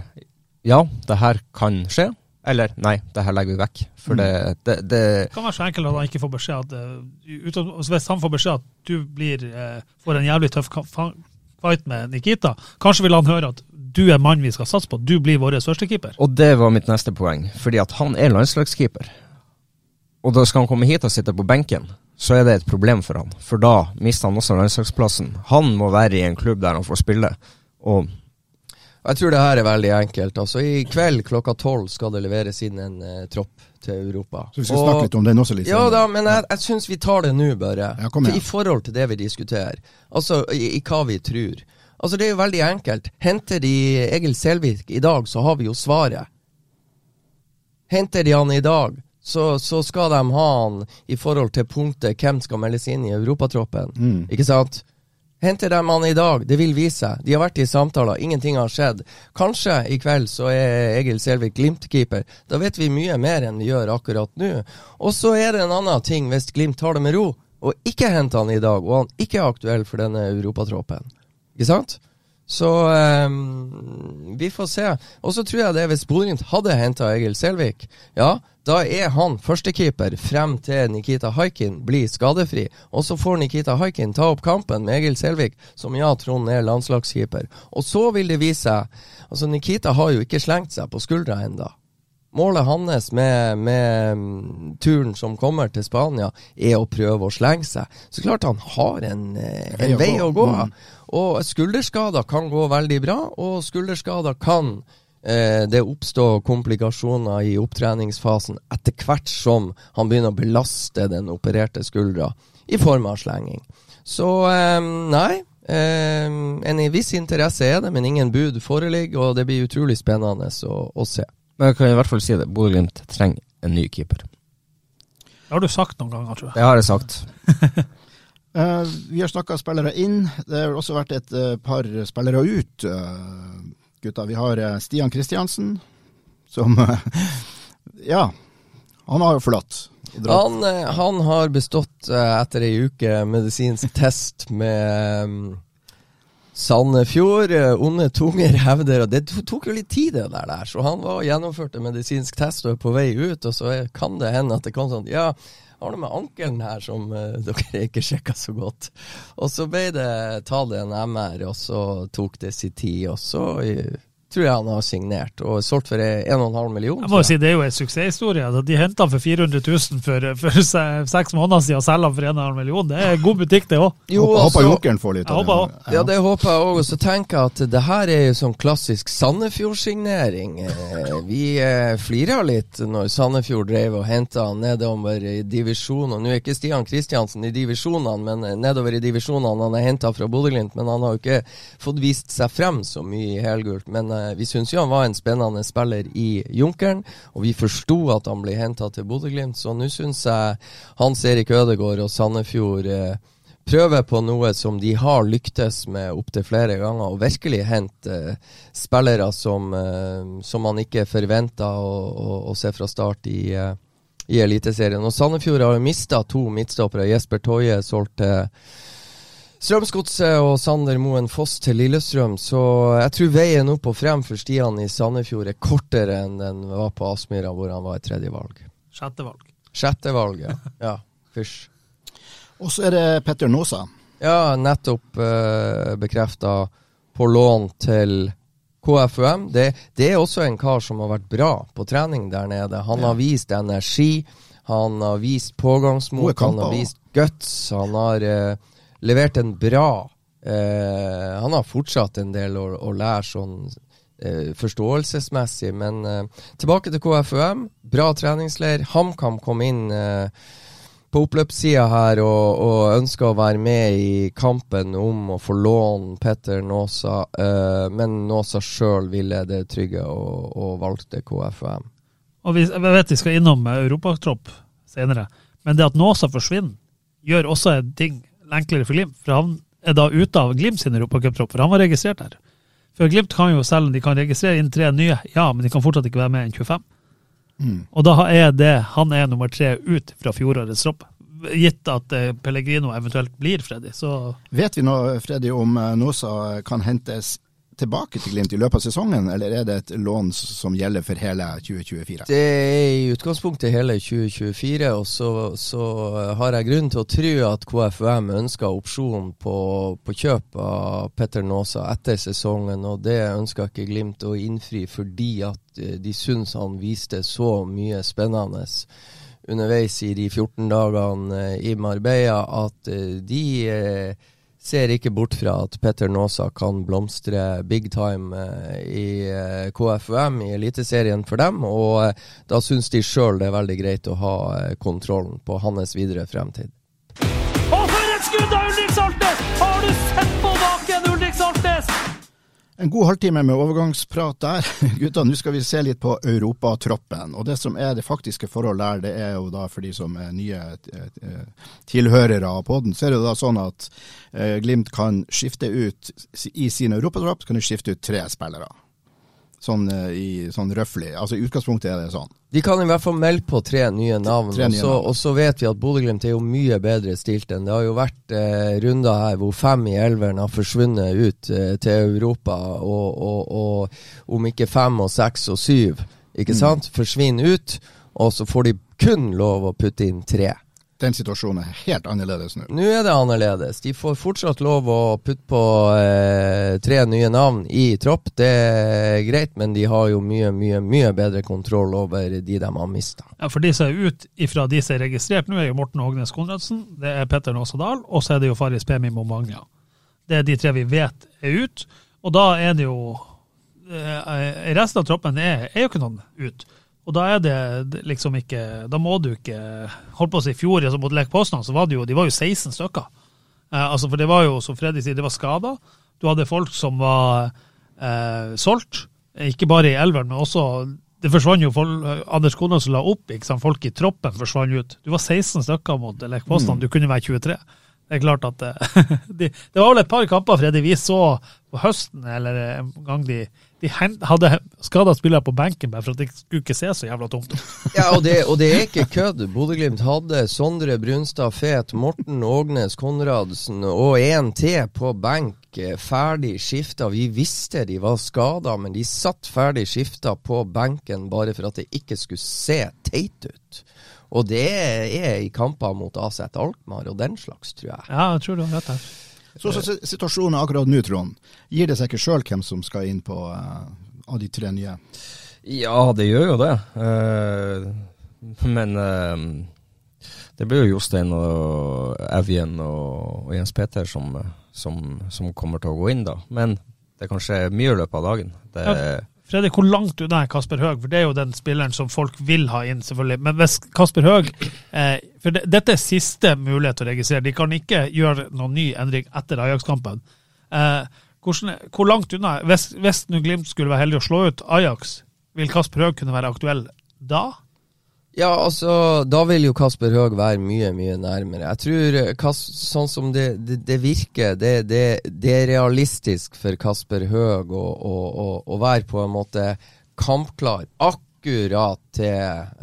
ja, det her kan skje. Eller nei, det her legger vi vekk. For det, mm. det, det, det kan være så enkelt at han ikke får beskjed at uh, Hvis han får beskjed at du blir, uh, får en jævlig tøff fight med Nikita, kanskje vil han høre at du er mannen vi skal satse på. Du blir vår førstekeeper. Og det var mitt neste poeng, fordi at han er landslagskeeper. Og da skal han komme hit og sitte på benken, så er det et problem for han. For da mister han også landslagsplassen. Han må være i en klubb der han får spille. Og jeg tror det her er veldig enkelt. Altså, I kveld klokka tolv skal det leveres inn en uh, tropp til Europa. Så vi skal og, snakke litt om den også litt Ja da, men jeg, jeg syns vi tar det nå, bare. Ja, I forhold til det vi diskuterer. Altså i, i hva vi tror. Altså, det er jo veldig enkelt. Henter de Egil Selvik i dag, så har vi jo svaret. Henter de han i dag, så, så skal de ha han i forhold til punktet hvem skal meldes inn i europatroppen. Mm. Ikke sant? Henter de han i dag, det vil vise seg. De har vært i samtaler, ingenting har skjedd. Kanskje i kveld så er Egil Selvik Glimt-keeper. Da vet vi mye mer enn vi gjør akkurat nå. Og så er det en annen ting hvis Glimt tar det med ro, og ikke henter han i dag, og han ikke er aktuell for denne europatroppen. Ikke sant? Så um, vi får se. Og så tror jeg det hvis Bodø-Glimt hadde henta Egil Selvik, ja, da er han førstekeeper frem til Nikita Haikin blir skadefri. Og så får Nikita Haikin ta opp kampen med Egil Selvik, som ja, Trond er landslagskeeper. Og så vil det vise seg Altså, Nikita har jo ikke slengt seg på skuldra enda. Målet hans med, med, mm, turen som kommer til Spania, er å prøve å slenge seg. Så klart han har en, eh, en vei å gå. Mm. Og skulderskader kan gå veldig bra, og skulderskader kan eh, det oppstå komplikasjoner i opptreningsfasen etter hvert som han begynner å belaste den opererte skuldra i form av slenging. Så eh, nei. Eh, en viss interesse er det, men ingen bud foreligger, og det blir utrolig spennende å, å se. Men jeg kan i hvert fall si det. Bodø-Glimt trenger en ny keeper. Det har du sagt noen ganger, tror jeg. Det har jeg sagt. Uh, vi har snakka spillere inn. Det har også vært et uh, par spillere ut, uh, gutta. Vi har Stian Kristiansen, som Ja, han har jo forlatt. Han, han, har bestått etter ei uke medisinsk test med um, Sandefjord. Onde tunger hevder og Det tok jo litt tid, det der, så han var og gjennomførte medisinsk test og er på vei ut. Og så kan det hende at det kom sånn Ja, har noe med ankelen her som uh, dere ikke sjekka så godt. Og så ble det tatt en MR, og så tok det sin tid, og så tror jeg han har signert, og solgt for 1,5 million. Jeg må jo si Det er jo en suksesshistorie. at De henta for 400 000 for, for seks måneder siden og selger han for 1,5 million. Det er god butikk, det òg. Jo, Håper, altså- Jokeren får litt av det. Ja, det håper jeg òg. Og så tenker jeg at det her er jo sånn klassisk Sandefjord-signering. Eh, Vi eh, flira litt når Sandefjord drev og henta nedover i divisjonene. Nå er ikke Stian Kristiansen i divisjonene, men eh, nedover i divisjonene. Han er henta fra Bodø-Glimt, men han har jo ikke fått vist seg frem så mye i helgult. Men eh, vi syns jo han var en spennende spiller i Junkeren, og vi forsto at han ble henta til Bodø-Glimt, så nå syns jeg Hans Erik Ødegaard og Sandefjord eh, prøver på noe som de har lyktes med opptil flere ganger, og virkelig hente eh, spillere som, eh, som man ikke forventa å, å, å se fra start i, eh, i Eliteserien. Og Sandefjord har jo mista to midtstoppere. Jesper Toje solgt til Strømsgodset og Sander Moen Foss til Lillestrøm, så jeg tror veien opp og frem for Stian i Sandefjord er kortere enn den var på Aspmyra, hvor han var et tredje valg. Sjette valg. Sjette valg, ja. ja. Fysj. Og så er det Petter Nåsa. Ja, nettopp uh, bekrefta på lån til KFUM. Det, det er også en kar som har vært bra på trening der nede. Han har vist energi, han har vist pågangsmot, han har vist guts. Han har eh, levert en bra eh, Han har fortsatt en del å, å lære sånn eh, forståelsesmessig, men eh, tilbake til KFUM. Bra treningsleir. HamKam kom inn eh, på oppløpssida her og, og ønska å være med i kampen om å få låne Petter Nåsa, eh, men Nåsa sjøl ville det trygge og, og valgte KFUM. Og vi, jeg vet vi skal innom europatropp senere, men det at Nåsa forsvinner, gjør også en ting enklere for Glimt. For han er da ute av Glimt sin europacuptropp, for han var registrert der. For Glimt kan jo selv om de kan registrere inn tre nye, ja, men de kan fortsatt ikke være med enn 25. Og da er det han er nummer tre ut fra fjorårets tropp. Gitt at eh, Pellegrino eventuelt blir Freddy, så Vet vi nå, Freddy, om Nosa Nåsa kan hentes tilbake til Glimt i løpet av sesongen, eller er det et lån som gjelder for hele 2024? Det er i utgangspunktet hele 2024, og så, så har jeg grunn til å tro at KFUM ønsker opsjon på, på kjøp av Petter Nåsa etter sesongen, og det ønsker ikke Glimt å innfri fordi at eh, de syns han viste så mye spennende underveis i de 14 dagene eh, i Marbella at eh, de eh, ser ikke bort fra at Petter Nåsa kan blomstre big time eh, i eh, KFUM i Eliteserien for dem, og eh, da syns de sjøl det er veldig greit å ha kontrollen på hans videre fremtid. En god halvtime med overgangsprat der. Gutta, nå skal vi se litt på Europatroppen. Og det som er det faktiske forhold der, det er jo da for de som er nye eh, tilhørere av podden, så er det da sånn at eh, Glimt kan skifte ut i sin europatropp, kan de skifte ut tre spillere. Sånn i sånn røffelig. Altså i utgangspunktet er det sånn. De kan i hvert fall melde på tre nye navn, Tre nye og, så, navn. og så vet vi at Bodø-Glimt er jo mye bedre stilt enn det har jo vært eh, runder her hvor fem i elveren har forsvunnet ut eh, til Europa, og, og, og om ikke fem og seks og syv, ikke Mm. sant, forsvinner ut, og så får de kun lov å putte inn tre. Den situasjonen er helt annerledes nå. Nå er det annerledes. De får fortsatt lov å putte på eh, tre nye navn i tropp. Det er greit, men de har jo mye, mye mye bedre kontroll over de de har mista. Ja, For de som er ut ifra de som er registrert nå, er jo Morten Hognes Konradsen, det er Petter Nåsadal, og så er det jo Faris Pemi Momagna. Det er de tre vi vet er ut. Og da er det jo eh, Resten av troppen er, er jo ikke noen ut. Og da er det liksom ikke Da må du ikke Holdt på å si i fjor, altså mot Lech Poznan, så var det jo De var jo 16 stykker. Eh, altså, for det var jo, som Freddy sier, det var skader. Du hadde folk som var eh, solgt, ikke bare i elveren, men også det forsvant jo folk, Anders Konradsen la opp, ikke sant? folk i troppen forsvant ut. Du var 16 stykker mot Lech Poznan, du kunne være 23. Det er klart at eh, de, Det var vel et par kamper Freddy, vi så på høsten, eller en gang de, de hadde skada spillere på benken bare for at det skulle ikke se så jævla tomt ut. Ja, og det, og det er ikke kødd. Bodø-Glimt hadde Sondre Brunstad Fet, Morten Ågnes Konradsen og en til på benk, eh, ferdig skifta. Vi visste de var skada, men de satt ferdig skifta på benken bare for at det ikke skulle se teit ut. Og det er i kamper mot AZ Alkmaar og den slags, tror jeg. Ja, jeg tror du har rett her. Så, så situasjonen akkurat nå, Trond. Gir det seg ikke sjøl hvem som skal inn på uh, av de tre nye? Ja, det gjør jo det. Uh, men uh, det blir jo Jostein og Evjen og, og Jens Peter som, som, som, kommer til å gå inn, da. Men det kan skje mye i løpet av dagen. Det, ja. Fredrik, hvor langt unna er Kasper Høeg? For det er jo den spilleren som folk vil ha inn, selvfølgelig. Men hvis Kasper Høeg eh, For det, dette er siste mulighet til å registrere. De kan ikke gjøre noen ny endring etter Ajax-kampen. Eh, hvor langt unna Hvis, hvis Glimt skulle være heldig å slå ut Ajax, vil Kasper Høeg kunne være aktuell da? Ja, altså, da vil jo Kasper Høeg være mye, mye nærmere. Jeg tror, Kas sånn som det, det, det virker, det, det, er realistisk for Kasper Høeg å, å, å, å, være på en måte kampklar akkurat til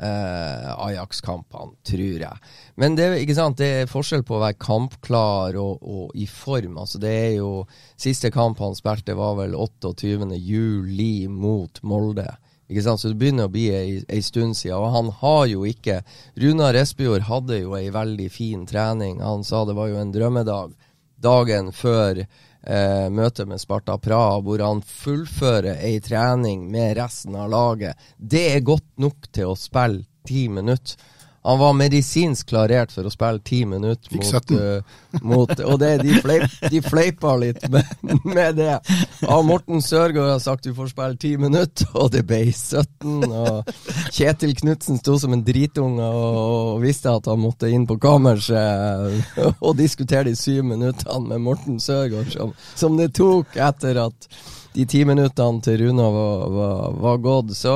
eh, Ajax-kampene, tror jeg. Men det er forskjell på å være kampklar og, og, i form. Altså, det er jo Siste kamp han spilte, var vel 28. juli mot Molde. Ikke sant? Så det begynner å bli ei, ei stund siden. Og han har jo ikke Runar Espejord hadde jo ei veldig fin trening. Han sa det var jo en drømmedag dagen før eh, møtet med Sparta Praha, hvor han fullfører ei trening med resten av laget. Det er godt nok til å spille ti minutter. Han var medisinsk klarert for å spille ti minutter mot, uh, mot, Og det, de, fleip, de fleipa litt med, med det. Ja, Morten Sørgaard har sagt du får spille ti minutter, og det ble 17. Og Kjetil Knutsen sto som en dritunge og, og, visste at han måtte inn på kammerset og diskutere de syv minuttene med Morten Sørgaard, som, som, det tok etter at de ti minuttene til Runa var, var, var gått. Så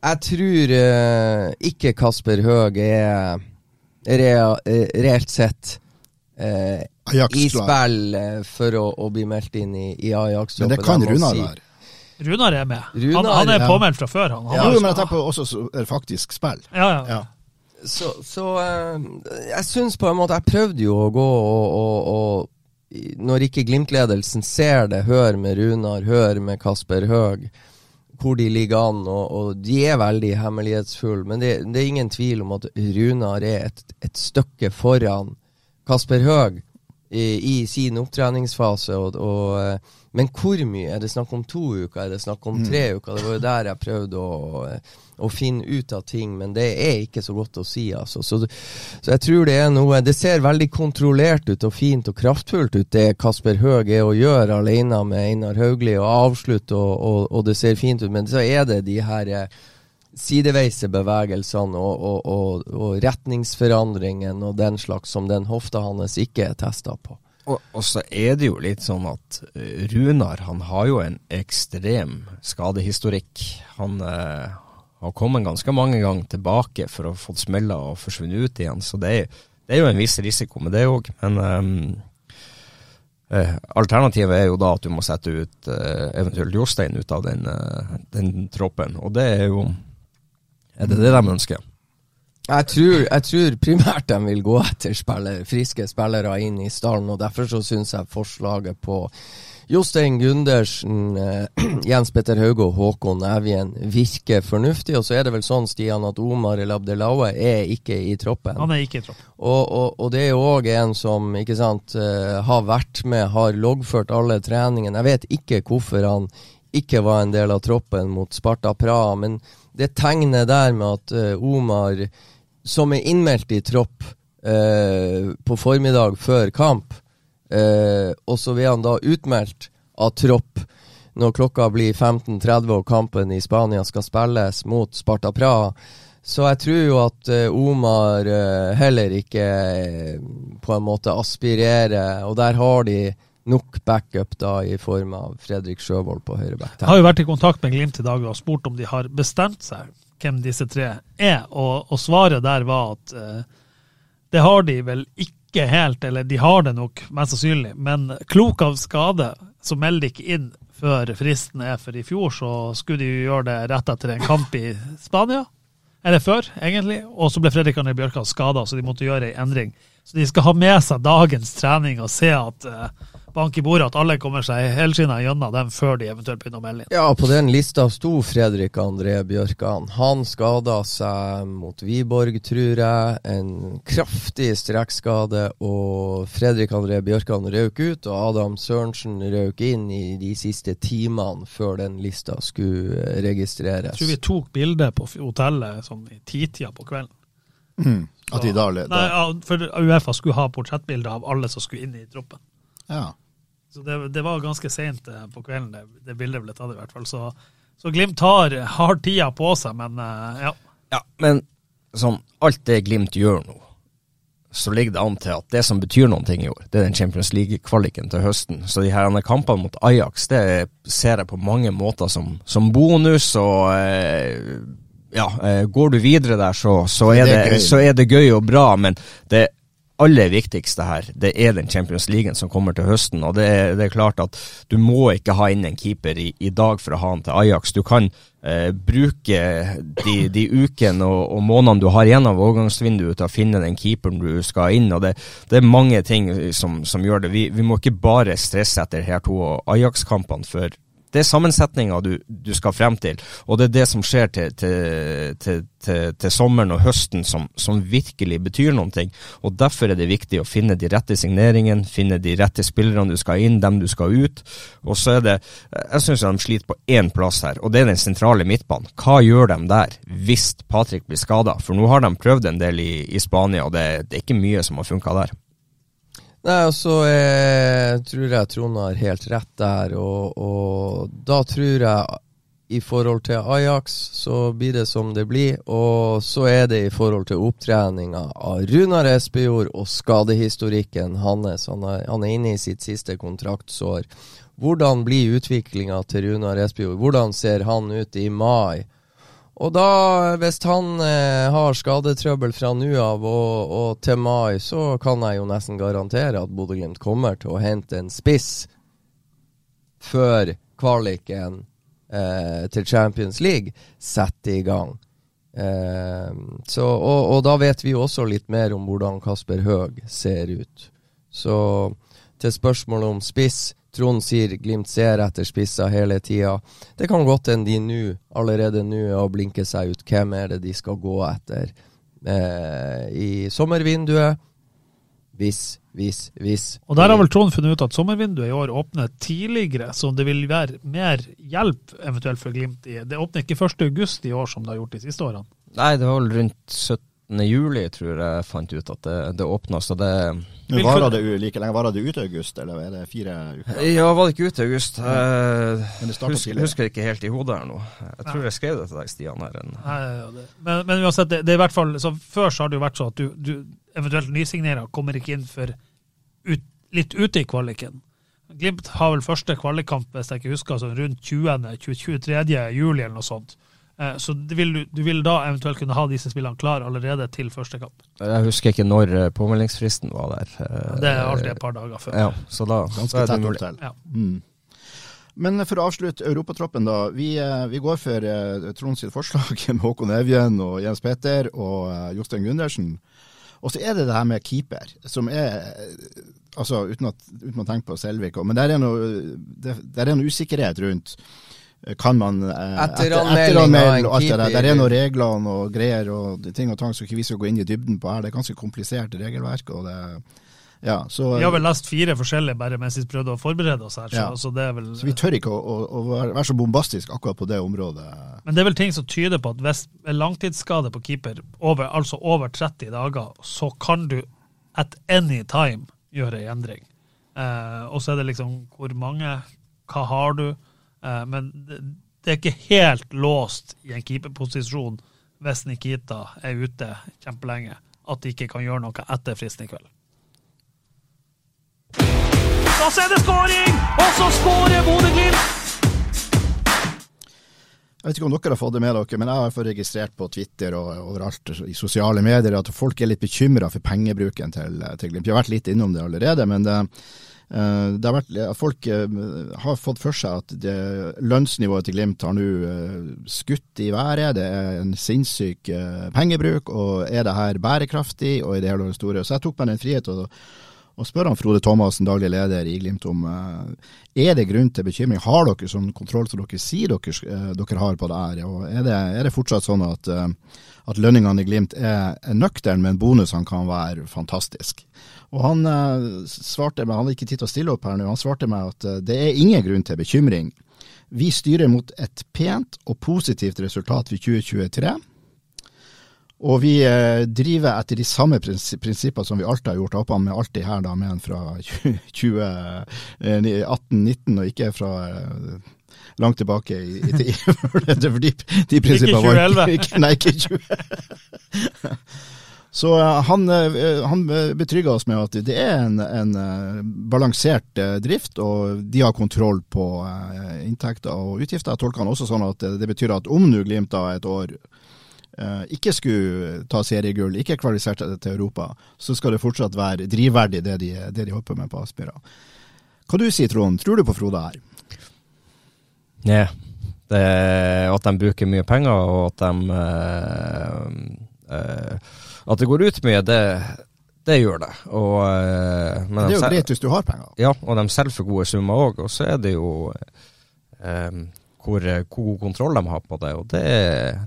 jeg tror uh, ikke Kasper Høeg er rea, uh, reelt sett uh, i spill for å, å, bli meldt inn i, i Ajax-troppen. Men det kan Runar si. være. Runar er med. Runar, han, han, er påmeldt fra før. Han, han ja, men jeg tenker også er faktisk spill. Ja, ja. ja. Så, så jeg syns på en måte Jeg prøvde jo å gå og, og, og Når ikke Glimt-ledelsen ser det, hør med Runar, hør med Kasper Høeg hvor de ligger an, og, og de er veldig hemmelighetsfulle. Men det, det, er ingen tvil om at Runar er et, et stykke foran Kasper Høeg i, i, sin opptreningsfase. Og, og, eh, men hvor mye? Er det snakk om to uker? Er det snakk om tre mm. uker? Det var jo der jeg prøvde å å finne ut av ting, men det er ikke så godt å si. Altså. Så, så, jeg tror det er noe Det ser veldig kontrollert ut og fint og kraftfullt ut, det Kasper Høeg er å gjøre alene med Einar Hauglie, og avslutte, og, og, og, det ser fint ut. Men så er det de her eh, sideveise bevegelsene og, og, retningsforandringen og den slags som den hofta hans ikke er testa på. Og, og, så er det jo litt sånn at eh, Runar han har jo en ekstrem skadehistorikk. Han, eh, har kommet ganske mange ganger tilbake for å få smella og forsvunnet ut igjen. Så det er, det er jo en viss risiko med det òg. Men um, eh, alternativet er jo da at du må sette ut eh, eventuelt Jostein ut av den, eh, den, troppen. Og det er jo Er det det de ønsker? Jeg tror, jeg tror, primært de vil gå etter spiller, friske spillere inn i stallen, og derfor så syns jeg forslaget på Jostein Gundersen, eh, Jens Petter Hauge og Håkon Evjen virker fornuftig. Og så er det vel sånn, Stian, at Omar El Abdelaue er ikke i troppen. Han er ikke i troppen. Og, og, og det er jo òg en som ikke sant, uh, har vært med, har loggført alle treningene. Jeg vet ikke hvorfor han ikke var en del av troppen mot Sparta Praha, men det tegnet der med at uh, Omar, som er innmeldt i tropp eh, på formiddag før kamp, Eh, og så blir han da utmeldt av tropp når klokka blir 15.30 og kampen i Spania skal spilles mot Sparta Praha. Så jeg tror jo at uh, Omar uh, heller ikke uh, på en måte aspirerer, og der har de nok backup da i form av Fredrik Sjøvold på høyre back. Jeg har jo vært i kontakt med Glimt i dag og spurt om de har bestemt seg hvem disse tre er, og, og svaret der var at det har de vel ikke helt, eller de har det nok, mest sannsynlig, men klok av skade, så melder de ikke inn før fristen er. For i fjor så skulle de jo gjøre det rett etter en kamp i Spania. Eller før, egentlig. Og så ble Fredrik Arne Bjørkan skada, så de måtte gjøre ei en endring. Så de skal ha med seg dagens trening og se at uh, bank i bordet at alle kommer seg helskinna gjennom dem før de eventuelt begynner å melde inn. Ja, på den lista sto Fredrik André Bjørkan. Han skada seg mot Wiborg, tror jeg. En kraftig strekkskade. Og Fredrik André Bjørkan røk ut, og Adam Sørensen røk inn i de siste timene før den lista skulle registreres. Jeg tror vi tok bilde på hotellet sånn i titida på kvelden. Mm. At de da, da. Nei, ja, For Uefa skulle ha portrettbilder av alle som skulle inn i troppen. Ja. Så det, det var ganske seint eh, på kvelden det, det, bildet ble tatt, i hvert fall. Så, så Glimt har, har, tida på seg, men eh, ja. Ja, men sånn, alt det Glimt gjør nå, så ligger det an til at det som betyr noen ting i år, det er den Champions League-kvaliken til høsten. Så de her kampene mot Ajax, det ser jeg på mange måter som, som bonus og eh, ja, eh, går du videre der, så, så, er det, så, er det, gøy og bra, men det aller viktigste her, det er den Champions League som kommer til høsten. og det er, det er, klart at Du må ikke ha inn en keeper i, i dag for å ha han til Ajax. Du kan eh, bruke de, de ukene og, og, månedene du har igjen av overgangsvinduet til å finne den keeperen du skal inn. og Det, det er mange ting som, som gjør det. Vi, vi, må ikke bare stresse etter her to Ajax-kampene. for det er sammensetninga du, du, skal frem til, og det er det som skjer til, til, til, til sommeren og høsten som, som, virkelig betyr noen ting. Og Derfor er det viktig å finne de rette signeringene, finne de rette spillerne du skal inn, dem du skal ut. Og så er det Jeg syns de sliter på én plass her, og det er den sentrale midtbanen. Hva gjør de der hvis Patrick blir skada? For nå har de prøvd en del i, i Spania, og det, det er ikke mye som har funka der. Nei, og så eh, tror jeg Trond har helt rett der, og, og, da tror jeg i forhold til Ajax så blir det som det blir, og så er det i forhold til opptreninga av Runar Espejord og skadehistorikken hans. Han er, han er inne i sitt siste kontraktsår. Hvordan blir utviklinga til Runar Espejord? Hvordan ser han ut i mai? Og da, hvis han eh, har skadetrøbbel fra nå av og, og, til mai, så kan jeg jo nesten garantere at Bodø-Glimt kommer til å hente en spiss før kvaliken eh, til Champions League setter i gang. Eh, så, og, og, da vet vi også litt mer om hvordan Kasper Høeg ser ut. Så til spørsmålet om spiss Trond sier Glimt ser etter spisser hele tida. Det kan godt hende de nå, allerede nå, er å blinke seg ut. Hvem er det de skal gå etter eh, i sommervinduet? Hvis, hvis, hvis. Og Der har vel Trond funnet ut at sommervinduet i år åpner tidligere, så det vil være mer hjelp eventuelt for Glimt. i. Det åpner ikke 1.8 i år som det har gjort de siste årene. Nei, det var vel rundt 17 juli, tror jeg fant ut at det, det åpna. Så det Men Varer det like lenge? Varer det ut i august, eller er det fire uker? Ja, var det ikke ut i august? Jeg husker, husker ikke helt i hodet her nå. Jeg tror jeg skrev det til deg, Stian. her. Nei, men, men, uansett, det, det, er i hvert fall, så før så har det jo vært sånn at du, du eventuelt nysignerer kommer ikke inn for ut, litt ute i kvaliken. Glimt har vel første kvalikkamp hvis jeg ikke husker, sånn rundt 20. 23. juli eller noe sånt. Eh, så du vil, du vil, da eventuelt kunne ha disse spillene klar allerede til første kamp? Jeg husker ikke når eh, påmeldingsfristen var der. Det er alltid et par dager før. Ja, så da, Ganske tett opp til. Ja. Mm. Men for å avslutte europatroppen, da. Vi, eh, vi går for uh, Trond sitt forslag med Håkon Evjen og Jens Petter og uh, Jostein Gundersen. Og så er det det her med keeper, som er altså Uten, at, uten å tenke på Selvik, men der er noe, det, der er noe usikkerhet rundt kan man eh, etteranmelde og alt det der. Det er noen regler og noen greier og ting og tang som ikke vi skal gå inn i dybden på her. Det er ganske komplisert regelverk. og det ja, så, vi har vel lest fire forskjellige bare mens vi prøvde å forberede oss her. Så, ja. så, det er vel, så vi tør ikke å, å, å, være så bombastisk akkurat på det området. Men det er vel ting som tyder på at hvis langtidsskade på keeper, over, altså over 30 dager, så kan du at any time gjøre en endring. Eh, og så er det liksom hvor mange, hva har du? Eh, men det er ikke helt låst i en keeperposisjon hvis Nikita er ute kjempelenge, at de ikke kan gjøre noe etter fristen i kveld. Så er det skåring! Og så skårer Bodø-Glimt! Jeg vet ikke om dere har fått det med dere, men jeg har registrert på Twitter og overalt i sosiale medier at folk er litt bekymra for pengebruken til, til Glimt. Vi har vært litt innom det allerede, men det, Eh, det har vært, folk eh, har fått for seg at det, lønnsnivået til Glimt har nå eh, skutt i været. Det er en sinnssyk pengebruk, og er det her bærekraftig og i det hele store. Så jeg tok meg den frihet å, spørre spør han Frode Thomassen, daglig leder i Glimt, om er det grunn til bekymring. Har dere sånn kontroll som dere sier dere, dere har på det her? Og er det, er det fortsatt sånn at, at lønningene i Glimt er, er nøkterne, men bonusene kan være fantastiske? Og han svarte meg, han hadde ikke tid til å stille opp her nå, han svarte meg at det er ingen grunn til bekymring. Vi styrer mot et pent og positivt resultat for 2023. Og vi eh, driver etter de samme prinsipper som vi alltid har gjort, opp med alltid her da, med en fra 2018-19, eh, og ikke fra eh, langt tilbake i, i tid. For de, de prinsippene var ikke Nei, ikke 20. Så han, han betrygger oss med at det er en, en balansert drift, og de har kontroll på inntekter og utgifter. Jeg tolker han også sånn at det betyr at om nå Glimt da et år Eh, ikke skulle ta seriegull, ikke kvalifisert til Europa, så skal det fortsatt være drivverdig det de, det de holder på med på Aspmyra. Hva du sier Trond, tror du på Frode her? Nei, er at de bruker mye penger, og at de øh, øh, At det går ut mye, det, det gjør det. Og, øh, det er jo greit hvis du har penger. Ja, og de selger for gode summer òg. Og så er det jo hvor, eh, hvor, god kontroll de har på det. Og det,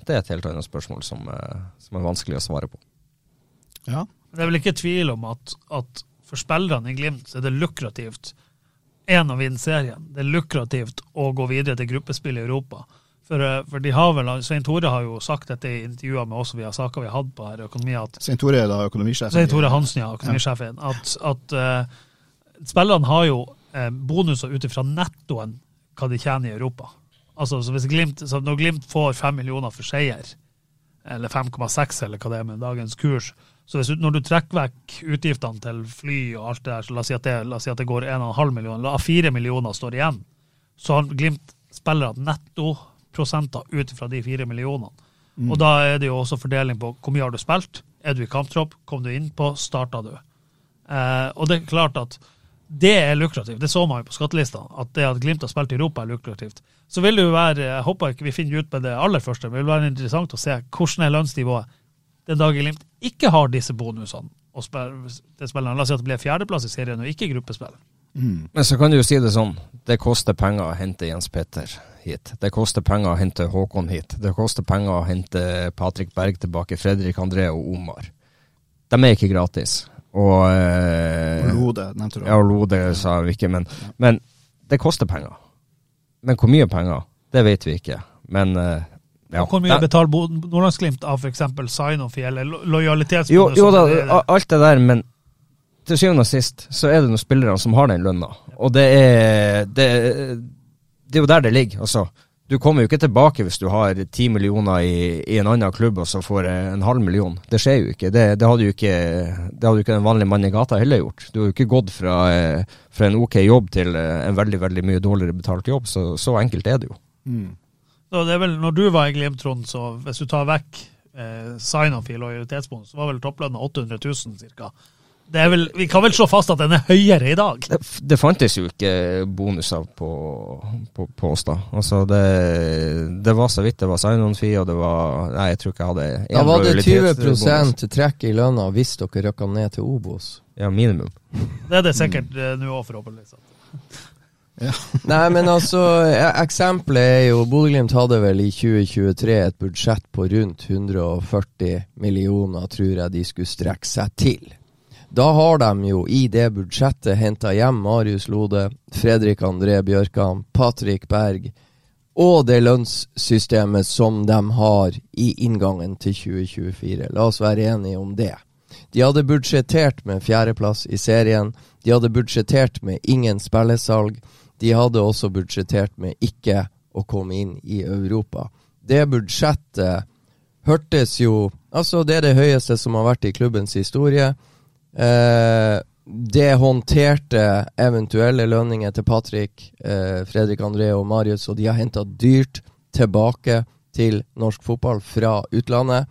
det er et helt annet spørsmål som, eh, som, er vanskelig å svare på. Ja. Det er vel ikke tvil om at, at for spillerne i Glimt så er det lukrativt én å vinne serien. Det er lukrativt å gå videre til gruppespill i Europa. For, eh, for de har vel, Svein Tore har jo sagt dette i intervjuer med oss via saker vi har hatt på her økonomi. at Svein Tore er da økonomisjefen? Svein Tore Hansen, ja. Økonomisjefen. Ja. At, at uh, spillerne har jo uh, bonuser ut ifra nettoen hva de tjener i Europa. Altså, så Glimt, så Når Glimt får fem millioner for seier, eller 5,6 eller hva det er med dagens kurs, så hvis, når du trekker vekk utgiftene til fly og alt det der, så la oss si at det, si at det går 1,5 millioner, la 4 millioner står igjen, så har Glimt spillere nettoprosenter ut fra de fire millionene. Mm. Og da er det jo også fordeling på hvor mye har du spilt, er du i kamptropp, kom du innpå, starta du. Eh, og det er klart at det er lukrativt. Det så man jo på skattelista, at det at Glimt har spilt i Europa er lukrativt. Så vil det jo være, jeg håper ikke vi finner ut med det aller første, men det vil være interessant å se hvordan er lønnsnivået den dagen Glimt ikke har disse bonusene og spiller, spiller, La oss si at det blir fjerdeplass i serien og ikke gruppespill. Mm. Men så kan du jo si det sånn, det koster penger å hente Jens Petter hit. Det koster penger å hente Håkon hit. Det koster penger å hente Patrick Berg tilbake, Fredrik André og Omar. De er ikke gratis. Og, eh, og Lode, nevnte du. Ja, Lode sa vi ikke, men, ja. men, det koster penger. Men hvor mye penger, det vet vi ikke. Men eh, ja. Hvor mye betaler Nordlandsglimt av f.eks. sign-off eller lojalitetsbonus? Jo, jo da, alt det der, men til syvende og sist så er det noen spillere som har den lønna. Og det er, det, det er jo der det ligger. altså. Du kommer jo ikke tilbake hvis du har ti millioner i, i, en annen klubb og så får en halv million. Det skjer jo ikke. Det, det hadde jo ikke det hadde jo ikke en vanlig mann i gata heller gjort. Du har jo ikke gått fra, fra en ok jobb til en veldig veldig mye dårligere betalt jobb. Så, så enkelt er det jo. Mm. Så det er vel, når du var i Glimt, Trond, så hvis du tar vekk eh, sign-off i lojalitetsbonus, så var vel topplønna 800 000 ca. Vel, vi kan vel slå fast at den er høyere i dag? Det, det fantes jo ikke bonuser på, på, på oss da. Altså det, det, var så vidt det var sign-on-fee, og det var Nei, jeg tror ikke jeg hadde Da var det 20 trekk i lønna hvis dere røkka ned til Obos? Ja, minimum. Det er det sikkert mm. nå òg, forhåpentligvis. Ja. Nei, men altså, e, eksempelet er jo Bodø-Glimt hadde vel i 2023 et budsjett på rundt 140 millioner, tror jeg de skulle strekke seg til. Da har de jo i det budsjettet henta hjem Marius Lode, Fredrik André Bjørkan, Patrick Berg og det lønnssystemet som de har i inngangen til 2024. La oss være enige om det. De hadde budsjettert med fjerdeplass i serien. De hadde budsjettert med ingen spillesalg. De hadde også budsjettert med ikke å komme inn i Europa. Det budsjettet hørtes jo Altså, det er det høyeste som har vært i klubbens historie. Eh, det håndterte eventuelle lønninger til Patrick, eh, Fredrik André og Marius, og de har henta dyrt tilbake til norsk fotball fra utlandet.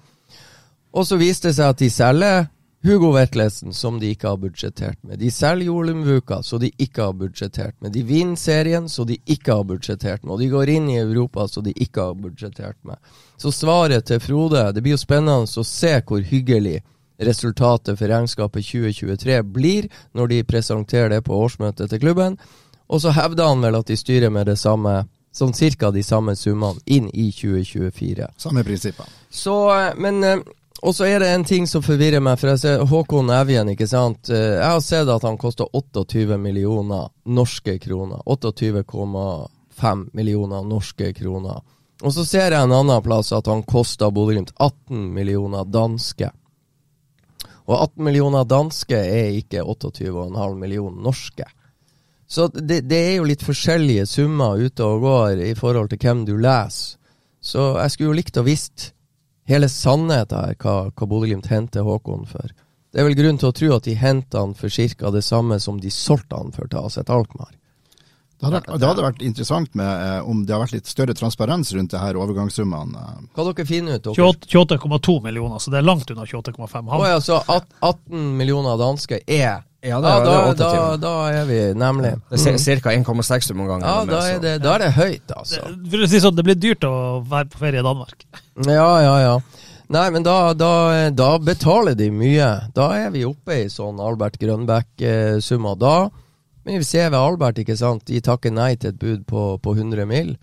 Og så viste det seg at de selger Hugo Vetlesen, som de ikke har budsjettert med. De selger Jolumvuka, så de ikke har budsjettert med. De vinner serien, så de ikke har budsjettert med. Og de går inn i Europa, så de ikke har budsjettert med. Så svaret til Frode Det blir jo spennende å se hvor hyggelig resultatet for regnskapet 2023 blir, når de presenterer det på årsmøtet til klubben. Og så hevder han vel at de styrer med det samme, sånn cirka de samme summene inn i 2024. Samme prinsipper. Så, eh, men eh, og så er det en ting som forvirrer meg. for jeg ser Håkon Evjen, ikke sant. Eh, jeg har sett at han koster 28 millioner norske kroner. 28,5 millioner norske kroner. Og så ser jeg en annen plass at han koster Bodø-Glimt 18 millioner danske. Og 18 millioner danske er ikke 28,5 millioner norske. Så det, det, er jo litt forskjellige summer ute og går i forhold til hvem du leser. Så jeg skulle jo likt å visst hele sannheten her, hva, hva Bodø-Glimt henter Håkon for. Det er vel grunn til å tro at de henter han for ca. det samme som de solgte han for til Aset Alkmaar. Det hadde, vært, det hadde, vært, interessant med eh, om det har vært litt større transparens rundt det her overgangssummene. Hva dere finner ut? 28,2 millioner, så det er langt unna 28,5. Oh, ja, så 18 millioner danske er ja, det, ja da, da, da, er vi nemlig. Det er ca. 1,6 du ganger. ja. Da er, det, da er det høyt, altså. Det, for å si sånn, det blir dyrt å være på ferie i Danmark. Ja, ja, ja. Nei, men da, da, da betaler de mye. Da er vi oppe i sånn Albert Grønbæk-summa. Da men vi ser ved Albert, ikke sant. De takker nei til et bud på, på 100 mil.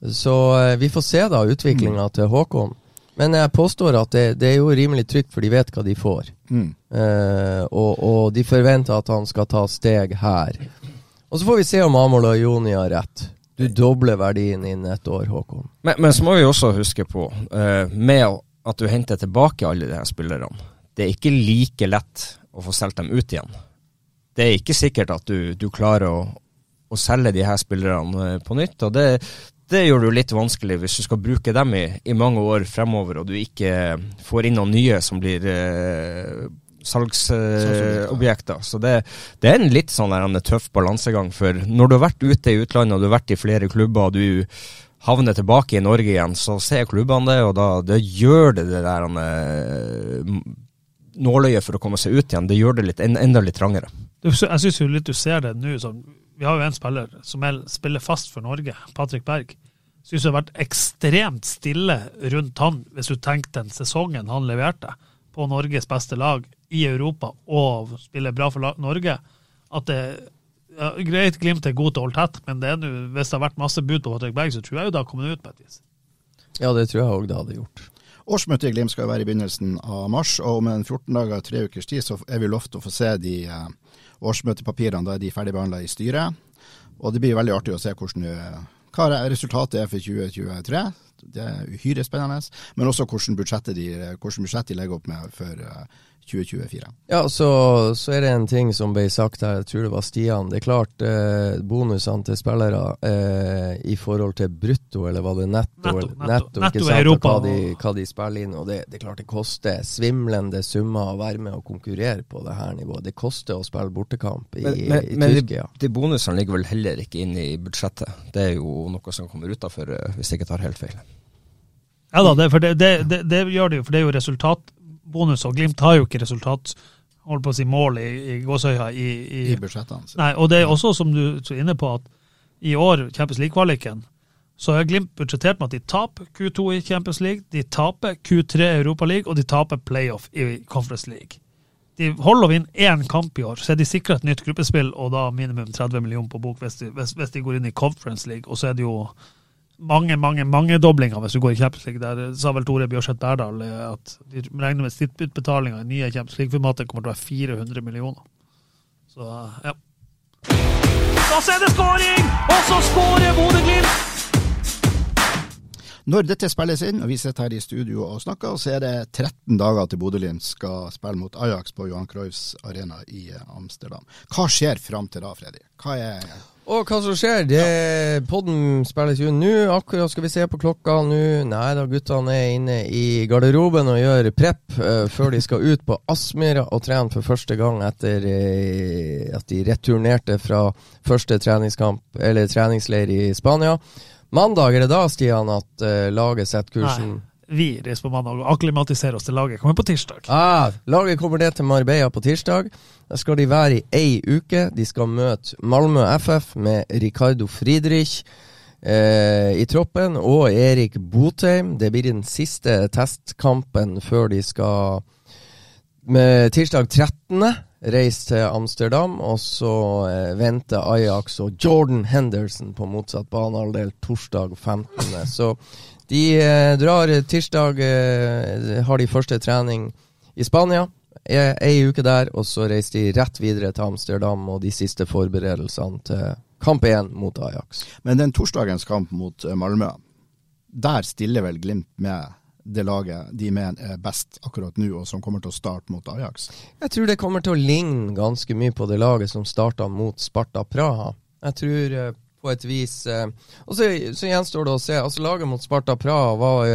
Så eh, vi får se da utviklinga mm. til Håkon. Men jeg påstår at det, det, er jo rimelig trygt, for de vet hva de får. Mm. Eh, og, og, de forventer at han skal ta steg her. Og så får vi se om Amol og Joni har rett. Du dobler verdien innen et år, Håkon. Men, men så må vi også huske på, eh, med at du henter tilbake alle de her spillerne, det er ikke like lett å få solgt dem ut igjen det er ikke sikkert at du, du klarer å, å, selge de her spillerne eh, på nytt. og det, det gjør det jo litt vanskelig hvis du skal bruke dem i, i, mange år fremover, og du ikke får inn noen nye som blir eh, salgsobjekter. Så det, det, er en litt sånn en tøff balansegang. For når du har vært ute i utlandet, og du har vært i flere klubber, og du havner tilbake i Norge igjen, så ser klubbene det, og da det gjør det det der eh, nåløyet for å komme seg ut igjen. Det gjør det litt, enda litt trangere. Jeg syns litt du ser det nå. Sånn, vi har jo en spiller som er, spiller fast for Norge, Patrick Berg. Syns det har vært ekstremt stille rundt han, hvis du tenker den sesongen han leverte på Norges beste lag i Europa og spiller bra for Norge. At det ja, Greit, Glimt er god til å holde tett, men det nu, hvis det har vært masse bud på Patrick Berg, så tror jeg jo det har kommet ut på et vis. Ja, det tror jeg òg det hadde gjort. Årsmøtet i Glimt skal være i begynnelsen av mars, og om en 14 dager, tre ukers tid, så er vi lovt å få se de eh, årsmøtepapirene. Da er de ferdigbehandla i styret. Og det blir veldig artig å se hvordan, eh, hva resultatet er for 2023. Det er uhyre spennende. Men også hvordan budsjettet de, hvordan budsjettet de legger opp med for 2024. Eh, ja, så, så, er det en ting som ble sagt her, jeg tror det var Stian. Det er klart eh, bonusene til spillere eh, i forhold til brutto, eller var det netto? Netto, netto, netto, netto i Europa. Hva de, hva de, spiller inn. og det, det, er klart det koster svimlende summer å være med og konkurrere på det her nivået. Det koster å spille bortekamp i, men, men, i Tyrkia. Men de, de bonusene ligger vel heller ikke inne i budsjettet. Det er jo noe som kommer utafor, eh, hvis jeg ikke tar helt feil. Ja da, det, for det, det, det, gjør det jo, for det er jo resultatbonus, og Glimt har jo ikke resultat holdt på å si mål i, i gåsøya i, i, I budsjettene. Nei, og det er også, som du er inne på, at i år, Champions League-kvaliken, så har Glimt budsjettert med at de taper Q2 i Champions League, de taper Q3 i Europa League, og de taper playoff i Conference League. De holder å vinne én kamp i år, så er de sikra et nytt gruppespill og da minimum 30 millioner på bok hvis de, hvis, hvis de går inn i Conference League. Og så er det jo mange mange, mange doblinger hvis du går i Champions League. Der sa vel Tore Bjørseth Berdal eh, at de regner med snittutbetalinger i nye Champions League-formatet kommer til å være 400 millioner. Så ja. Da er det skåring! Og så skårer Bodø-Glimt! Når dette spilles inn, og vi sitter her i studio og snakker, så er det 13 dager til Bodø-Glimt skal spille mot Ajax på Johan Cruyffs arena i Amsterdam. Hva skjer fram til da, Freddy? Hva er og hva som skjer? Det, podden spilles jo nå. Akkurat skal vi se på klokka nå. Nei da, guttene er inne i garderoben og gjør prep uh, før de skal ut på Aspmyra og trene for første gang etter uh, at de returnerte fra første treningskamp, eller treningsleir i Spania. Mandag er det da, Stian, at uh, laget setter kursen? Nei. Vi reiser på mandag og akklimatiserer oss til laget. Kommer på tirsdag. Ah, laget kommer ned til Marbella på tirsdag. Der skal de være i ei uke. De skal møte Malmö FF med Ricardo Friedrich eh, i troppen og Erik Botheim. Det blir den siste testkampen før de skal med tirsdag 13. reise til Amsterdam, og så eh, venter Ajax og Jordan Henderson på motsatt banehalvdel torsdag 15. Så de eh, drar tirsdag eh, Har de første trening i Spania. Ei, uke der, og så reiser de rett videre til Amsterdam og de siste forberedelsene til kamp én mot Ajax. Men den torsdagens kamp mot eh, Malmö, der stiller vel Glimt med det laget de mener er best akkurat nå, og som kommer til å starte mot Ajax? Jeg tror det kommer til å ligne ganske mye på det laget som starta mot Sparta Praha. Jeg tror eh, på et vis eh, Og så, så, gjenstår det å se. Altså Laget mot Sparta Praha var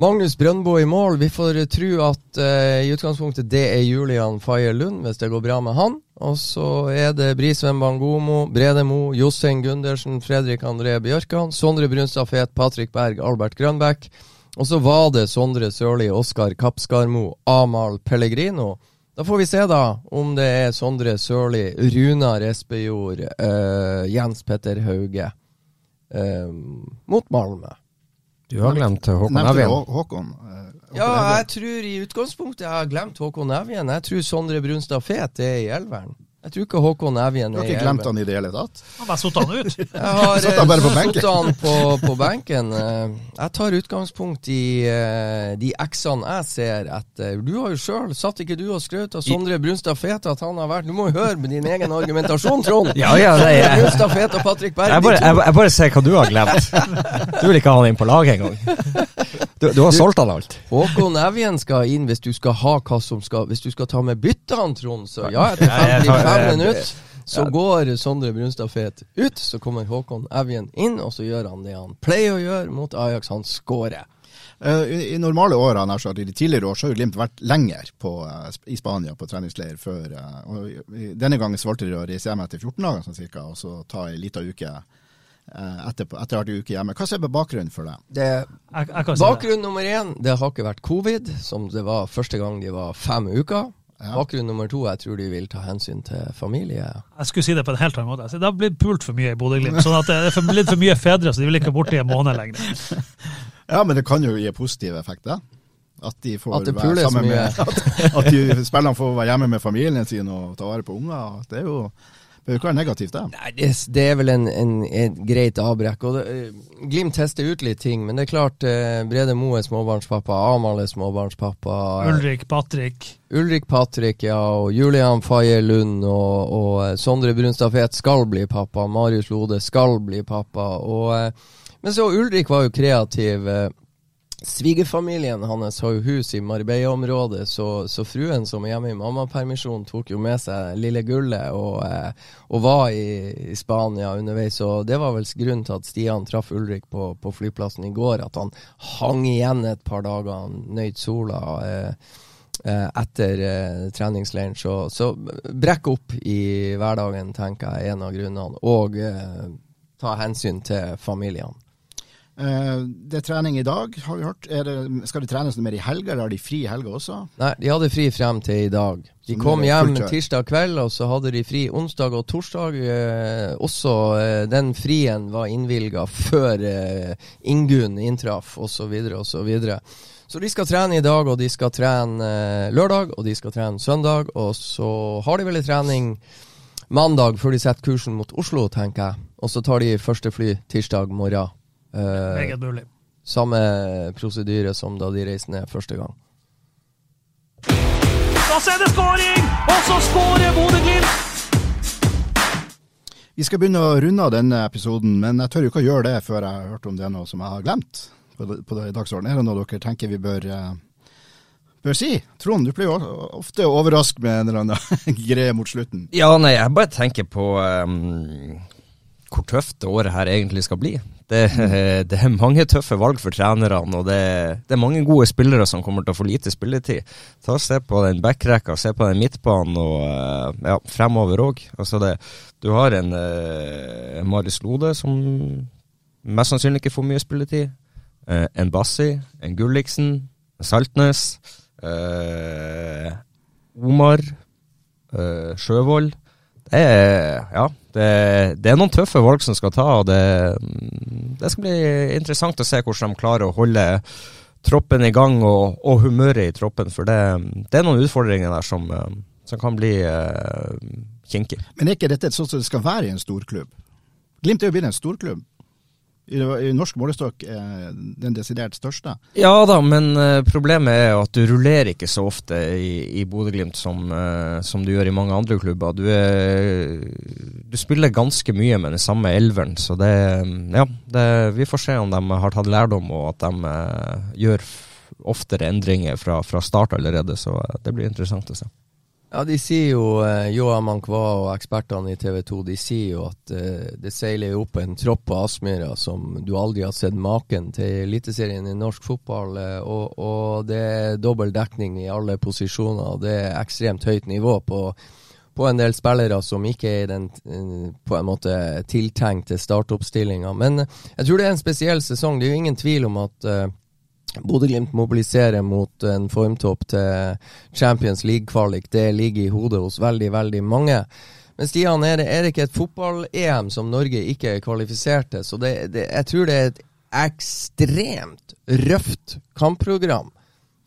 Magnus Brøndbo i mål. Vi får tro at uh, i utgangspunktet det er Julian Faye Lund, hvis det går bra med han. Og så er det Brisveen Bangomo, Brede Mo, Jostein Gundersen, Fredrik André Bjørkan, Sondre Brunstad Fet, Patrick Berg, Albert Grønbæk. Og så var det Sondre Sørli, Oskar Kapskarmo, Amahl Pellegrino. Da får vi se da om det er Sondre Sørli, Runar Espejord, uh, Jens Petter Hauge uh, mot Malmö. Du har glemt Håkon Evjen. Håkon. Eh, ja, jeg tror i utgangspunktet jeg har glemt Håkon Evjen. Jeg tror Sondre Brunstad Fet er i elveren. Jeg tror ikke Håkon Evjen er Du har ikke glemt han i det hele tatt? Han bare satt han ut. Jeg har satt han bare på benken. Satt han på, på, benken. Eh, jeg tar utgangspunkt i uh, de x-ene jeg ser etter. Du har jo sjøl, satt ikke du og skrøt av Sondre Brunstad Fete at han har vært Du må jo høre med din egen argumentasjon, Trond. Ja, ja, det er Brunstad Fete og Patrick Berg. Jeg bare, jeg, jeg bare ser hva du har glemt. Du vil ikke ha han inn på laget engang. Du, du har solgt han alt. Håkon Evjen skal inn hvis du skal ha hva som skal Hvis du skal ta med byttene, Trond, så ja, etter 55 minutter så går Sondre Brunstad Fet ut. Så kommer Håkon Evjen inn, og så gjør han det han pleier å gjøre mot Ajax. Han skårer. Uh, I, I, normale år, sagt, i de tidligere år, så har jo Glimt vært lenger på, uh, i Spania på treningsleir før. Uh, og Denne gangen valgte de å reise hjem etter 14 dager, sånn cirka, og så ta ei lita uke etter, etter at uke hjemme. Hva er bakgrunnen for det? det jeg, jeg bakgrunn nummer én, det har ikke vært covid, som det var første gang de var fem uker. Ja. Bakgrunn nummer to, jeg tror de vil ta hensyn til familie. Jeg skulle si det på en helt annen måte. Det har blitt pult for mye i Bodø-Glimt. Sånn at det er blitt for mye fedre, så de vil ikke borte i en måned lenger. Ja, men det kan jo gi positiv effekt, det. At de får at være sammen med At, at de, spillerne får være hjemme med familien sin og ta vare på unger. Det er jo det kan være negativt, det. Nei, det, det er vel en, en, en greit avbrekk. Og det, uh, Glimt tester ut litt ting, men det er klart eh, Brede Moe er småbarnspappa, Amahl er småbarnspappa. Ulrik Patrick. Ulrik Patrick, ja, og Julian Faye Lund og, og Sondre Brunstad Fet skal bli pappa. Marius Lode skal bli pappa. Og, men så Ulrik var jo kreativ. Svigerfamilien hans har jo hus i Marbella-området, så, så, fruen som er hjemme i mammapermisjon, tok jo med seg lille Gullet og, eh, og var i, Spania underveis. Og det var vel grunnen til at Stian traff Ulrik på, på, flyplassen i går, at han hang igjen et par dager, han nøyt sola. Eh, eh etter eh, treningsleiren. Så, så, brekk opp i hverdagen, tenker jeg er en av grunnene. Og eh, ta hensyn til familiene. Uh, det er trening i dag, har vi hørt. Det, skal det trenes noe mer i helga, eller har de fri i helga også? Nei, de hadde fri frem til i dag. De kom hjem tirsdag kveld, og så hadde de fri onsdag og torsdag. Eh, også eh, den frien var innvilga før Ingunn inntraff, osv., osv. Så, de skal trene i dag, og de skal trene lørdag, og de skal trene søndag. Og så har de vel en trening mandag før de setter kursen mot Oslo, tenker jeg. Og så tar de første fly tirsdag morgen. Uh, Meget mulig. Samme prosedyre som da de reiste ned første gang. Da er det skåring! Og så skårer Bodø-Glimt! Vi skal begynne å runde av denne episoden, men jeg tør jo ikke å gjøre det før jeg har hørt om det er noe som jeg har glemt på, på dagsordenen. Er det noe dere tenker vi bør, uh, bør si? Trond, du pleier jo ofte å overraske med en eller annen greie mot slutten. Ja, nei, jeg bare tenker på um, hvor tøft det året her egentlig skal bli. Det, det, er mange tøffe valg for trenerne, og det, det, er mange gode spillere som kommer til å få lite spilletid. Ta og Se på den backrekka, se på den midtbanen og eh, ja, fremover òg. Altså du har en eh, Marius Lode som mest sannsynlig ikke får mye spilletid. Eh, en Bassi, en Gulliksen, en Saltnes, eh, Omar, eh, Sjøvold. Det ja, det, det, er noen tøffe valg som skal ta, og det, det, skal bli interessant å se hvordan de klarer å holde troppen i gang og, og humøret i troppen. For det, det, er noen utfordringer der som, eh, som kan bli uh, kinkige. Men er ikke dette sånn som det skal være i en storklubb? Glimt er jo blitt en storklubb i, i norsk målestokk den desidert største. Ja da, men uh, problemet er at du rullerer ikke så ofte i, i Bodø-Glimt som, uh, som, du gjør i mange andre klubber. Du, er, du spiller ganske mye med den samme elveren, så det Ja, det, vi får se om de har tatt lærdom, og at de uh, gjør oftere endringer fra, fra start allerede. Så det blir interessant å se. Ja, de sier jo, Johan Joa Mankwa og ekspertene i TV 2 de sier jo at eh, det seiler opp en tropp på Aspmyra som du aldri har sett maken til Eliteserien i norsk fotball. Eh, og, og, det er dobbel dekning i alle posisjoner. og Det er ekstremt høyt nivå på, på en del spillere som ikke er i den eh, på en måte tiltenkte startoppstillinga. Men jeg tror det er en spesiell sesong. Det er jo ingen tvil om at eh, Bodø-Glimt mobiliserer mot en formtopp til Champions League-kvalik. Det ligger i hodet hos veldig, veldig mange. Men Stian, er det, er det ikke et fotball-EM som Norge ikke er kvalifisert til? Så det, det, jeg tror det er et ekstremt røft kampprogram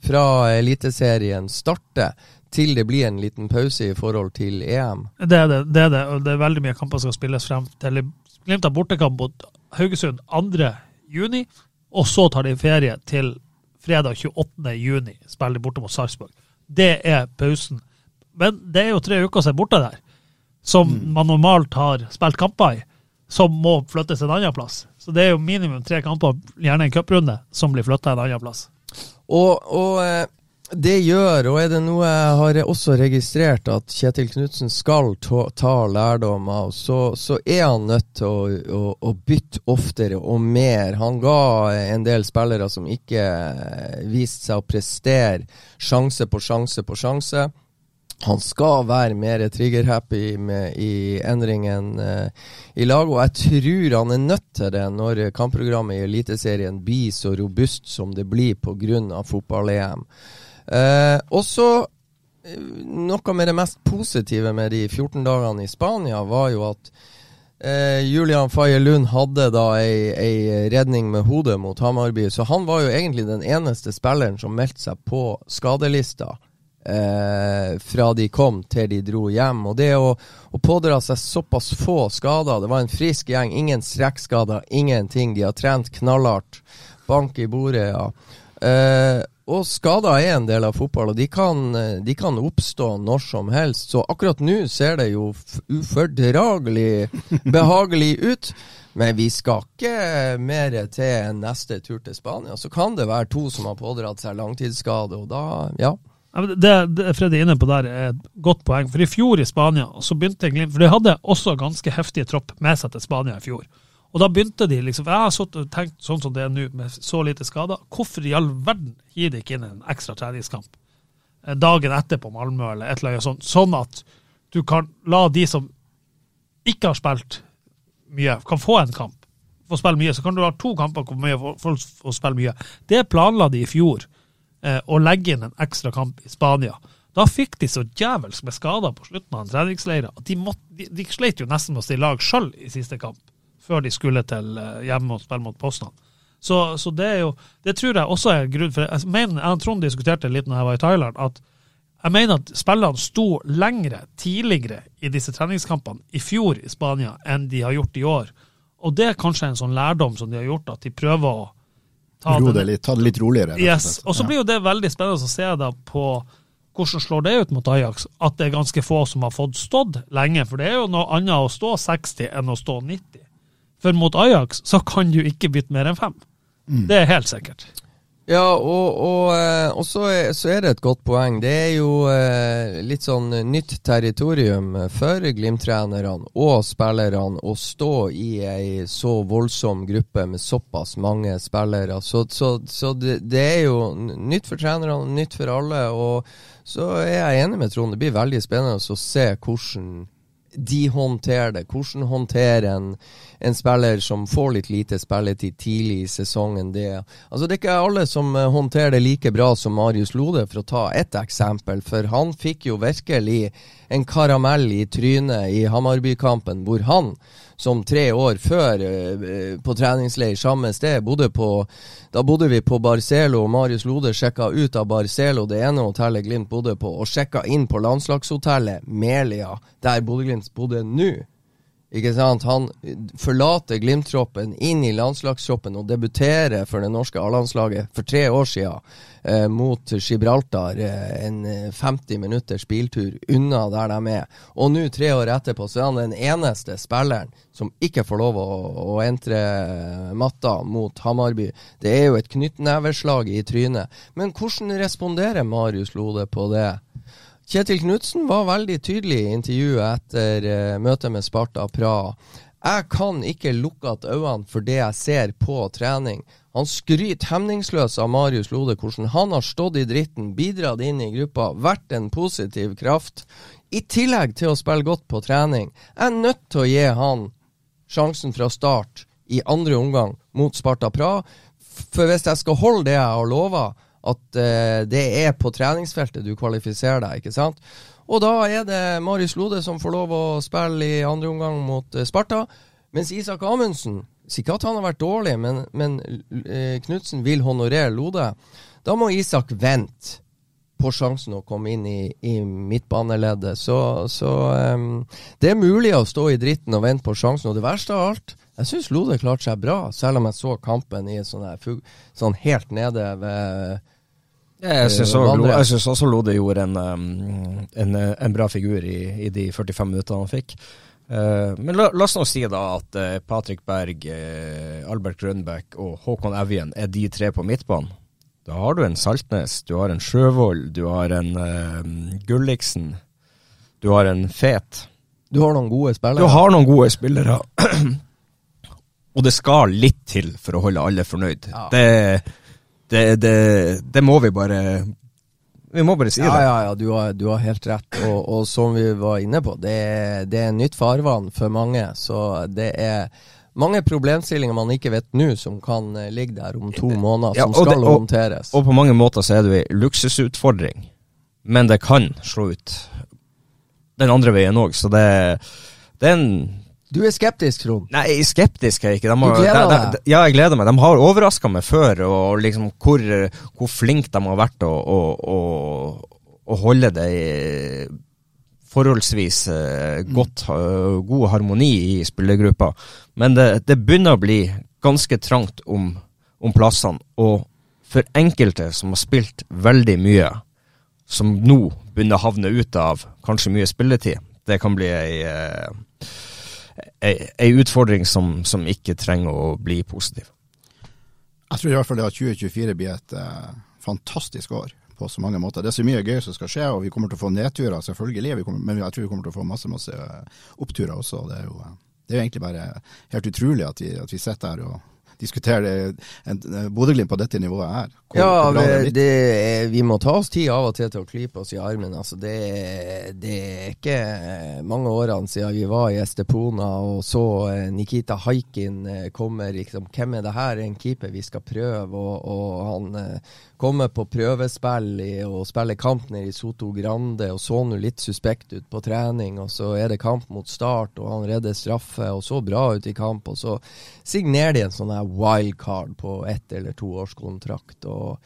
fra Eliteserien starter til det blir en liten pause i forhold til EM. Det er det, det er det. Og det er veldig mye kamper som skal spilles frem til Glimt har bortekamp mot Haugesund 2.6 og så tar de ferie til fredag 28. juni, spiller de borte mot Sarpsborg. Det er pausen. Men det er jo tre uker siden borte der, som mm. man normalt har spilt kamper i, som må flyttes en annen plass. Så det er jo minimum tre kamper, gjerne en cuprunde, som blir flytta en annen plass. Og, og eh, det gjør, og er det noe jeg har også registrert at Kjetil Knutsen skal ta, ta lærdom av, så, så, er han nødt til å, å, å, bytte oftere og mer. Han ga en del spillere som ikke viste seg å prestere, sjanse på sjanse på sjanse. Han skal være mer trigger-happy i endringen uh, i lag, og jeg tror han er nødt til det når kampprogrammet i Eliteserien blir så robust som det blir pga. fotball-EM. Eh, og så eh, Noe med det mest positive med de 14 dagene i Spania, var jo at eh, Julian Faye Lund hadde da ei, ei, redning med hodet mot Hamarby, så han var jo egentlig den eneste spilleren som meldte seg på skadelista. Eh, fra de kom til de dro hjem. Og det å, å, pådra seg såpass få skader Det var en frisk gjeng, ingen strekkskader, ingenting. De har trent knallhardt. Bank i bordet, ja. Eh, og skader er en del av fotball, og de kan, de kan, oppstå når som helst. Så akkurat nå ser det jo ufordragelig behagelig ut. Men vi skal ikke mer til neste tur til Spania. Så kan det være to som har pådratt seg langtidsskade, og da, ja. Det, det Freddy er inne på der er et godt poeng. For i fjor i Spania så begynte Glimt For de hadde også ganske heftige tropp med seg til Spania i fjor. Og da begynte de liksom Jeg har og tenkt sånn som det er nå, med så lite skader. Hvorfor i all verden gir de ikke inn en ekstra treningskamp eh, dagen etter på Malmö eller et eller annet sånt, sånn at du kan la de som ikke har spilt mye, kan få en kamp. Få spille mye. Så kan du ha to kamper hvor mye folk får spille mye. Det planla de i fjor, eh, å legge inn en ekstra kamp i Spania. Da fikk de så djevelsk med skader på slutten av en treningsleir at de, måtte, de, de sleit jo nesten med å stille lag sjøl i siste kamp før de skulle til eh, hjemme og spille mot Poznan. Så, så, det er jo Det tror jeg også er grunn for Jeg mener, jeg og Trond diskuterte litt når jeg var i Thailand, at jeg mener at spillerne sto lengre, tidligere, i disse treningskampene i fjor i Spania enn de har gjort i år. Og det er kanskje en sånn lærdom som de har gjort, at de prøver å ta, det, litt, ta det litt roligere. Yes. Og så blir jo det veldig spennende å se da på hvordan slår det ut mot Ajax, at det er ganske få som har fått stått lenge. For det er jo noe annet å stå 60 enn å stå 90. For mot Ajax så kan du ikke bytte mer enn fem. Mm. Det er helt sikkert. Ja, og, og, eh, og så, er, så, er, det et godt poeng. Det er jo eh, litt sånn nytt territorium for Glimt-trenerne og spillerne å stå i ei så voldsom gruppe med såpass mange spillere. Så, så, så det, det, er jo nytt for trenerne, nytt for alle. Og så er jeg enig med Trond, det blir veldig spennende å se hvordan de håndterer det. Hvordan håndterer en, en, spiller som får litt lite spilletid tidlig i sesongen det? Altså Det er ikke alle som eh, håndterer det like bra som Marius Lode, for å ta ett eksempel. For han fikk jo virkelig en karamell i trynet i Hamarbykampen, hvor han som tre år før eh, på treningsleir samme sted. Bodde på, da bodde vi på Barcelo, og Marius Lode sjekka ut av Barcelo, det ene hotellet Glimt bodde på, og sjekka inn på landslagshotellet Melia, der Bodø-Glimt bodde nå. Ikke sant? Han forlater Glimt-troppen inn i landslagstroppen og debuterer for det norske A-landslaget for tre år siden eh, mot Gibraltar. Eh, en 50 eh, minutters biltur unna der de er. Og nå, tre år etterpå, så er han den eneste spilleren som ikke får lov å, å entre matta mot Hamarby. Det er jo et knyttneveslag i trynet. Men hvordan responderer Marius Lode på det? Kjetil Knutsen var veldig tydelig i intervjuet etter uh, møtet med Sparta Praha. Jeg kan ikke lukke at øynene for det jeg ser på trening. Han skryter hemningsløst av Marius Lode, hvordan han har stått i dritten, bidratt inn i gruppa, vært en positiv kraft. I tillegg til å spille godt på trening. Jeg er nødt til å gi han sjansen fra start i andre omgang mot Sparta Praha. For hvis jeg skal holde det jeg har lova, at eh, det er på treningsfeltet du kvalifiserer deg, ikke sant? Og da er det Marius Lode som får lov å spille i andre omgang mot eh, Sparta. Mens Isak Amundsen Sier ikke at han har vært dårlig, men, men eh, Knutsen vil honorere Lode. Da må Isak vente på sjansen å komme inn i, i midtbaneleddet. Så, så um, det er mulig å stå i dritten og vente på sjansen. Og det verste av alt, jeg syns Lode klarte seg bra, selv om jeg så kampen i sånn, sånn helt nede ved jeg syns også, Lode gjorde en, um, en, en, bra figur i, i, de 45 minuttene han fikk. Men la, la, oss nå si da at Patrick Berg, Albert Grønbæk og Håkon Evjen er de tre på midtbanen. Da har du en Saltnes, du har en Sjøvold, du har en uh, Gulliksen, du har en Fet. Du har noen gode spillere? Du har noen gode spillere. og det skal litt til for å holde alle fornøyd. Ja. Det det, det, det, må vi bare Vi må bare si ja, det. Ja, ja, du har, du har helt rett. Og, og, som vi var inne på, det, det er nytt farvann for mange. Så det er mange problemstillinger man ikke vet nå, som kan eh, ligge der om to måneder, ja, som skal det, og, håndteres. Og på mange måter så er det ei luksusutfordring, men det kan slå ut den andre veien òg. Så det, det, er en du er skeptisk, Trond? Nei, skeptisk er jeg ikke. De har, du gleder de, deg? ja, jeg gleder meg. De har overraska meg før, og liksom hvor, hvor flinke de har vært å, å, å, å holde det i forholdsvis uh, godt, uh, god harmoni i spillergruppa. Men det, det, begynner å bli ganske trangt om, om plassene. Og for enkelte som har spilt veldig mye, som nå begynner å havne ut av kanskje mye spilletid, det kan bli ei uh, ei utfordring som, som, ikke trenger å bli positiv. Jeg tror i hvert fall at 2024 blir et uh, fantastisk år på så mange måter. Det er så mye gøy som skal skje, og vi kommer til å få nedturer, selvfølgelig. Kommer, men jeg tror vi kommer til å få masse masse eh, oppturer også. Det er jo, eh, det er jo egentlig bare helt utrolig at vi, at vi sitter her og diskutere Bodø-Glimt på dette nivået her. Hvor, ja, hvor det det er, vi må ta oss tid av og til til å klype oss i armen. Altså, det, det, er ikke mange årene siden vi var i Estepona og så eh, Nikita Haikin kommer. Liksom, hvem er det her? En keeper vi skal prøve? Og, og han eh, komme på prøvespill i, og spille kamp nede i Soto Grande og så nå litt suspekt ut på trening, og så er det kamp mot Start, og han redder straffe og så bra ut i kamp, og så signerer de en sånn wildcard på ett eller to års kontrakt. og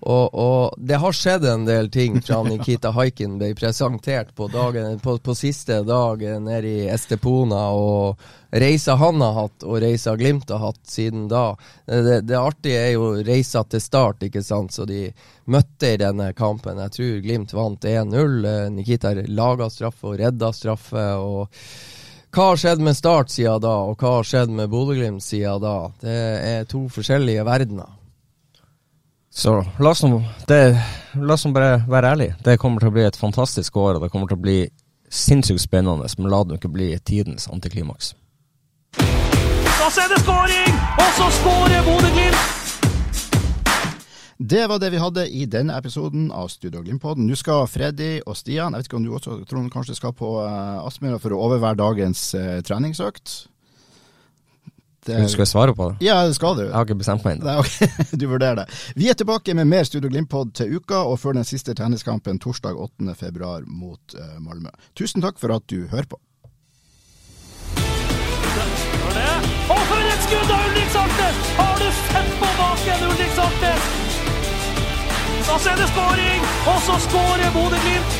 og, og, det har skjedd en del ting fra Nikita Haikin ble presentert på, dagen, på, på siste dag nede i Estepona, og reisa han har hatt, og reisa Glimt har hatt siden da. Det, det artige er jo reisa til start, ikke sant, så de møtte i denne kampen. Jeg tror Glimt vant 1-0. Nikita laga straffe og redda straffe. og hva har skjedd med Start siden da, og hva har skjedd med Bodø-Glimt siden da? Det er to forskjellige verdener. Så la oss, det, la oss bare være ærlige. Det kommer til å bli et fantastisk år, og det kommer til å bli sinnssykt spennende, men la det ikke bli tidens antiklimaks. Da er det skåring! Og så skårer Bodø-Glimt! Det var det vi hadde i denne episoden av Studio Glimt-podden. Nå skal Freddy og Stian, jeg vet ikke om du også Trond, kanskje skal på uh, Aspmyra for å overvære dagens uh, treningsøkt? Det, Skal jeg svare på det? ja, det skal du. Jeg har ikke bestemt meg ennå. Nei, ok, du vurderer det. Vi er tilbake med mer Studio Glimt-pod til uka, og før den siste tenniskampen torsdag 8. februar mot uh, Malmö. Tusen takk for at du hører på. Og for et skudd av Ulrik Saltnes! Har du sett på baken, Ulrik Saltnes? Og så er det skåring, og så skårer Bodø-Glimt!